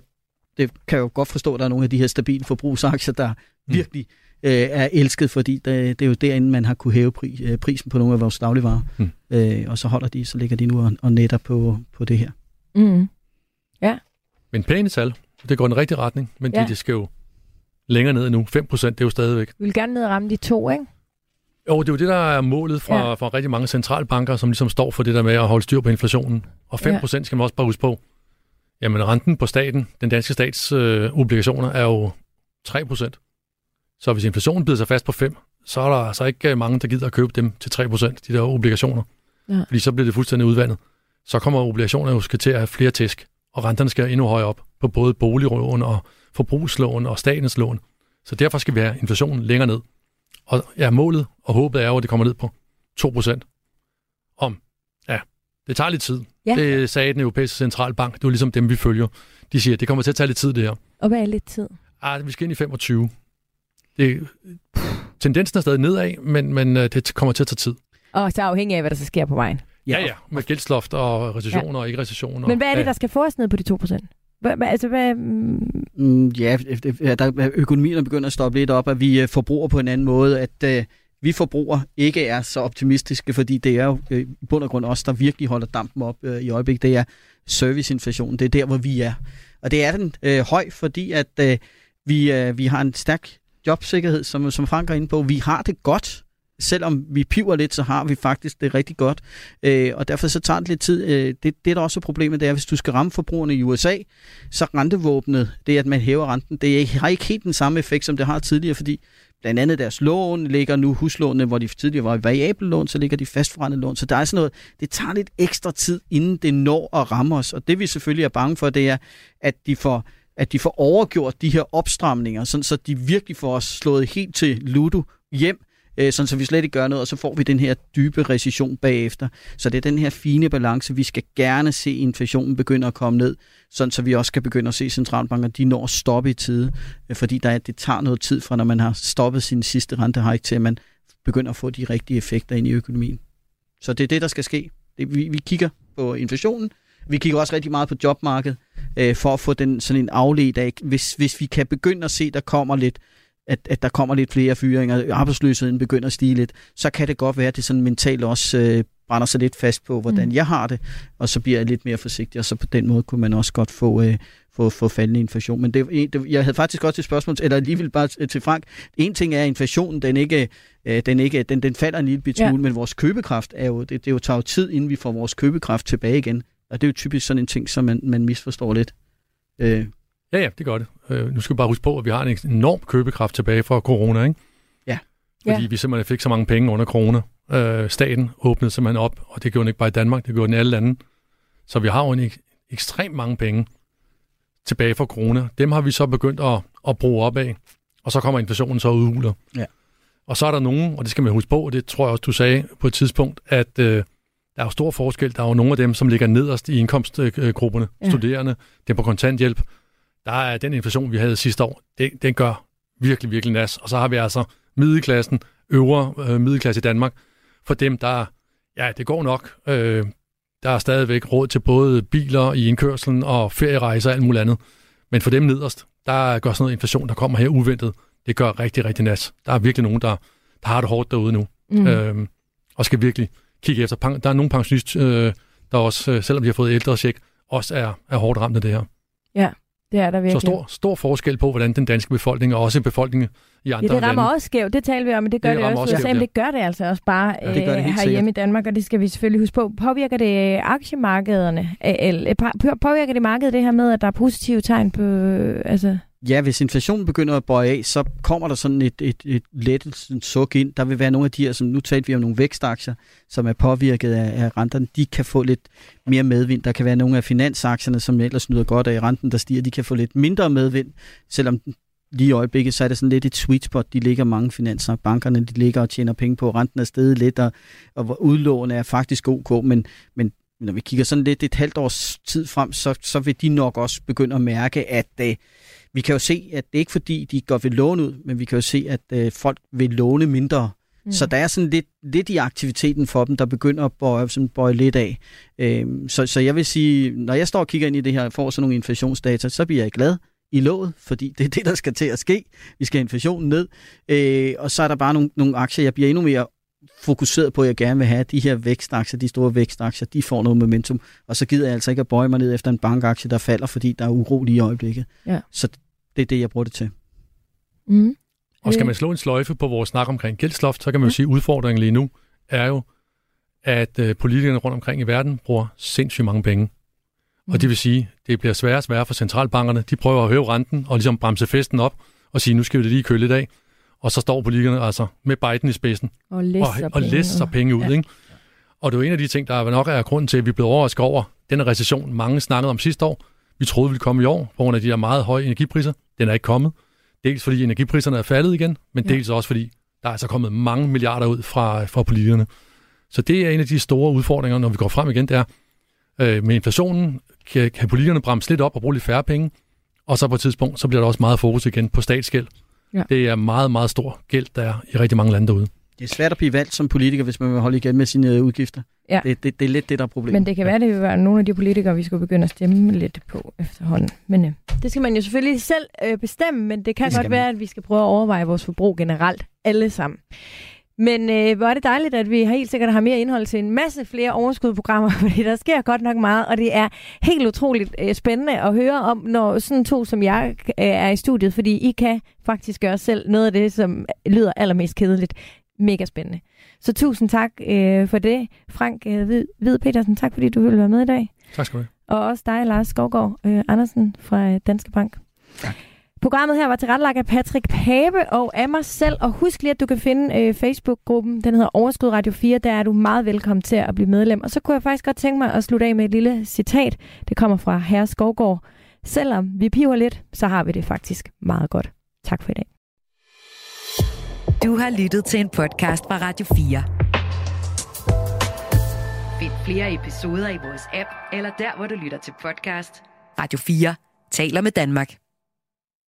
Det kan jeg jo godt forstå, at der er nogle af de her stabile forbrugsaktier, der Mm. virkelig øh, er elsket, fordi det, det er jo derinde, man har kunne hæve pri, øh, prisen på nogle af vores dagligvarer. Mm. Øh, og så holder de, så ligger de nu og, og netter på, på det her. Mm. Men pæne tal, det går i den rigtige retning, men Ja. ja. de, de skal jo længere ned endnu. 5 procent, det er jo stadigvæk. Vi vil gerne ned og ramme de to, ikke? Jo, det er jo det, der er målet fra, Ja. ja. fra rigtig mange centralbanker, som ligesom står for det der med at holde styr på inflationen. Og 5 procent skal man også bare huske på. Jamen, renten på staten, den danske stats øh, obligationer, er jo 3 procent. Så hvis inflationen bider sig fast på 5, så er der altså ikke øh, mange, der gider at købe dem til 3 procent, de der obligationer. Ja. Fordi så bliver det fuldstændig udvandet. Så kommer obligationerne jo skal til at have flere tæsk, og renterne skal endnu højere op på både boliglån og forbrugslån og statens lån. Så derfor skal vi have inflationen længere ned. Og ja, målet og håbet er jo, at det kommer ned på 2% om, ja, det tager lidt tid. Ja. Det sagde den europæiske centralbank. Det er ligesom dem, vi følger. De siger, at det kommer til at tage lidt tid, det her. Og hvad er lidt tid? Ah, vi skal ind i 25. Det, tendensen er stadig nedad, men, men øh, det kommer til at tage tid. Og så afhængig af, hvad der så sker på vejen. Ja, ja, med gældsloft og recessioner ja. og ikke recessioner. Men hvad er det, ja. der skal få os ned på de 2 procent? Hvad, hvad, altså, hvad, mm, ja, der, økonomien begynder at stoppe lidt op, at vi øh, forbruger på en anden måde, at, øh, vi forbrugere ikke er så optimistiske, fordi det er jo øh, i bund og grund os, der virkelig holder dampen op øh, i øjeblikket. Det er serviceinflation. Det er der, hvor vi er. Og det er den øh, høj, fordi at øh, vi, øh, vi har en stærk jobsikkerhed, som, som Frank er inde på. Vi har det godt. Selvom vi piver lidt, så har vi faktisk det rigtig godt. Øh, og derfor så tager det lidt tid. Øh, det, det, der også er problemet, det er, hvis du skal ramme forbrugerne i USA, så rentevåbnet, det at man hæver renten, det har ikke helt den samme effekt, som det har tidligere, fordi blandt andet deres lån ligger nu huslånene, hvor de tidligere var variable lån, så ligger de fastforrentede lån. Så der er sådan noget, det tager lidt ekstra tid, inden det når at ramme os. Og det vi selvfølgelig er bange for, det er, at de får at de får overgjort de her opstramninger, sådan så de virkelig får os slået helt til ludo hjem, øh, sådan så vi slet ikke gør noget, og så får vi den her dybe recession bagefter. Så det er den her fine balance, vi skal gerne se inflationen begynde at komme ned, sådan så vi også kan begynde at se centralbanker, de når at stoppe i tide, øh, fordi der, det tager noget tid fra, når man har stoppet sin sidste rentehike, til at man begynder at få de rigtige effekter ind i økonomien. Så det er det, der skal ske. Det, vi, vi kigger på inflationen, vi kigger også rigtig meget på jobmarkedet, øh, for at få den sådan en afledt af, hvis, hvis vi kan begynde at se, der kommer lidt at, at der kommer lidt flere fyringer, arbejdsløsheden begynder at stige lidt, så kan det godt være, at det sådan mentalt også øh, brænder sig lidt fast på, hvordan mm. jeg har det, og så bliver jeg lidt mere forsigtig, og så på den måde kunne man også godt få, øh, få, få faldende inflation. Men det, det, jeg havde faktisk godt til spørgsmål, eller alligevel bare til Frank. En ting er, at inflationen, den ikke, øh, den, ikke, den, den falder en lille smule, ja. men vores købekraft er jo, det, det jo tager jo tid, inden vi får vores købekraft tilbage igen. Og det er jo typisk sådan en ting, som man, man misforstår lidt. Øh. Ja, ja, det gør det. Øh, nu skal vi bare huske på, at vi har en enorm købekraft tilbage fra corona, ikke? Ja. Fordi ja. vi simpelthen fik så mange penge under corona. Øh, staten åbnede simpelthen op, og det gjorde den ikke bare i Danmark, det gjorde den i alle lande. Så vi har jo en ek- ekstremt mange penge tilbage fra corona. Dem har vi så begyndt at, at bruge op af, og så kommer inflationen så udhuler. Ja. Og så er der nogen, og det skal man huske på, og det tror jeg også, du sagde på et tidspunkt, at øh, der er jo stor forskel. Der er jo nogle af dem, som ligger nederst i indkomstgrupperne, ja. studerende, dem på kontanthjælp. Der er den inflation, vi havde sidste år, det, den gør virkelig, virkelig nas. Og så har vi altså middelklassen, øvre øh, middelklasse i Danmark. For dem, der, ja, det går nok. Øh, der er stadigvæk råd til både biler i indkørselen og ferierejser og alt muligt andet. Men for dem nederst, der gør sådan noget inflation, der kommer her uventet, det gør rigtig, rigtig nas. Der er virkelig nogen, der, der har det hårdt derude nu. Mm. Øh, og skal virkelig kigge efter. Der er nogle pensionister, øh, der også, øh, selvom de har fået ældre check, også er, er hårdt ramt af det her. Ja, det er der virkelig. Så stor, stor forskel på, hvordan den danske befolkning, og også befolkningen i andre lande... Ja, det rammer lande, også skævt. Det taler vi om, men det gør det, det også. også skævt, det gør det altså også bare ja, det det øh, herhjemme i Danmark, og det skal vi selvfølgelig huske på. Påvirker det øh, aktiemarkederne? Eller, påvirker det markedet det her med, at der er positive tegn på... Altså Ja, hvis inflationen begynder at bøje af, så kommer der sådan et, et, et let suk ind. Der vil være nogle af de her, som nu talte vi om nogle vækstaktier, som er påvirket af, af renterne. De kan få lidt mere medvind. Der kan være nogle af finansaktierne, som ellers nyder godt af renten, der stiger. De kan få lidt mindre medvind, selvom lige i øjeblikket, så er det sådan lidt et sweet spot. De ligger mange finanser. Bankerne de ligger og tjener penge på. Renten er stedet lidt, og, og udlån er faktisk ok, men, men når vi kigger sådan lidt et halvt års tid frem, så, så vil de nok også begynde at mærke, at øh, vi kan jo se, at det er ikke fordi, de går ved låne ud, men vi kan jo se, at øh, folk vil låne mindre. Mm. Så der er sådan lidt, lidt i aktiviteten for dem, der begynder at bøje, sådan bøje lidt af. Øhm, så, så jeg vil sige, når jeg står og kigger ind i det her og får sådan nogle inflationsdata, så bliver jeg glad i låget, fordi det er det, der skal til at ske. Vi skal have inflationen ned. Øh, og så er der bare nogle, nogle aktier, jeg bliver endnu mere fokuseret på, at jeg gerne vil have de her vækstaktier, de store vækstaktier, de får noget momentum. Og så gider jeg altså ikke at bøje mig ned efter en bankaktie, der falder, fordi der er uro lige i øjeblikket. Ja. Så det er det, jeg bruger det til. Mm. Og skal man slå en sløjfe på vores snak omkring gældsloft, så kan man jo mm. sige, at udfordringen lige nu er jo, at øh, politikerne rundt omkring i verden bruger sindssygt mange penge. Mm. Og det vil sige, det bliver sværere og sværere for centralbankerne. De prøver at hæve renten og ligesom bremse festen op og sige, nu skal vi det lige køle lidt af. Og så står politikerne altså med Biden i spidsen og læser og, og læser penge ud. Ja. Ikke? Og det er jo en af de ting, der nok er grunden til, at vi blev overrasket over den recession, mange snakkede om sidste år. Vi troede, vi ville komme i år, på grund af de der meget høje energipriser. Den er ikke kommet. Dels fordi energipriserne er faldet igen, men ja. dels også fordi, der er altså kommet mange milliarder ud fra, fra politikerne. Så det er en af de store udfordringer, når vi går frem igen, det er, øh, med inflationen kan, kan politikerne bremse lidt op og bruge lidt færre penge, og så på et tidspunkt, så bliver der også meget fokus igen på statsgæld. Ja. Det er meget, meget stor gæld, der er i rigtig mange lande derude. Det er svært at blive valgt som politiker, hvis man vil holde igen med sine udgifter. Ja. Det, det, det er lidt det, der er problemet. Men det kan være, det vil være nogle af de politikere, vi skal begynde at stemme lidt på efterhånden. Men øh, det skal man jo selvfølgelig selv øh, bestemme, men det kan det godt man. være, at vi skal prøve at overveje vores forbrug generelt alle sammen. Men øh, hvor er det dejligt, at vi helt sikkert har mere indhold til en masse flere overskudprogrammer, fordi der sker godt nok meget, og det er helt utroligt øh, spændende at høre om, når sådan to som jeg øh, er i studiet, fordi I kan faktisk gøre selv noget af det, som lyder allermest kedeligt. Mega spændende. Så tusind tak øh, for det. Frank øh, Hvid Petersen, tak fordi du ville være med i dag. Tak skal du have. Og også dig, Lars Skovgaard øh, Andersen fra øh, Danske Bank. Tak. Programmet her var tilrettelagt af Patrick Pape og af mig selv. Og husk lige, at du kan finde øh, Facebook-gruppen. Den hedder Overskud Radio 4. Der er du meget velkommen til at blive medlem. Og så kunne jeg faktisk godt tænke mig at slutte af med et lille citat. Det kommer fra Herre Skovgaard. Selvom vi piver lidt, så har vi det faktisk meget godt. Tak for i dag. Du har lyttet til en podcast fra Radio 4. Find flere episoder i vores app, eller der, hvor du lytter til podcast. Radio 4 taler med Danmark.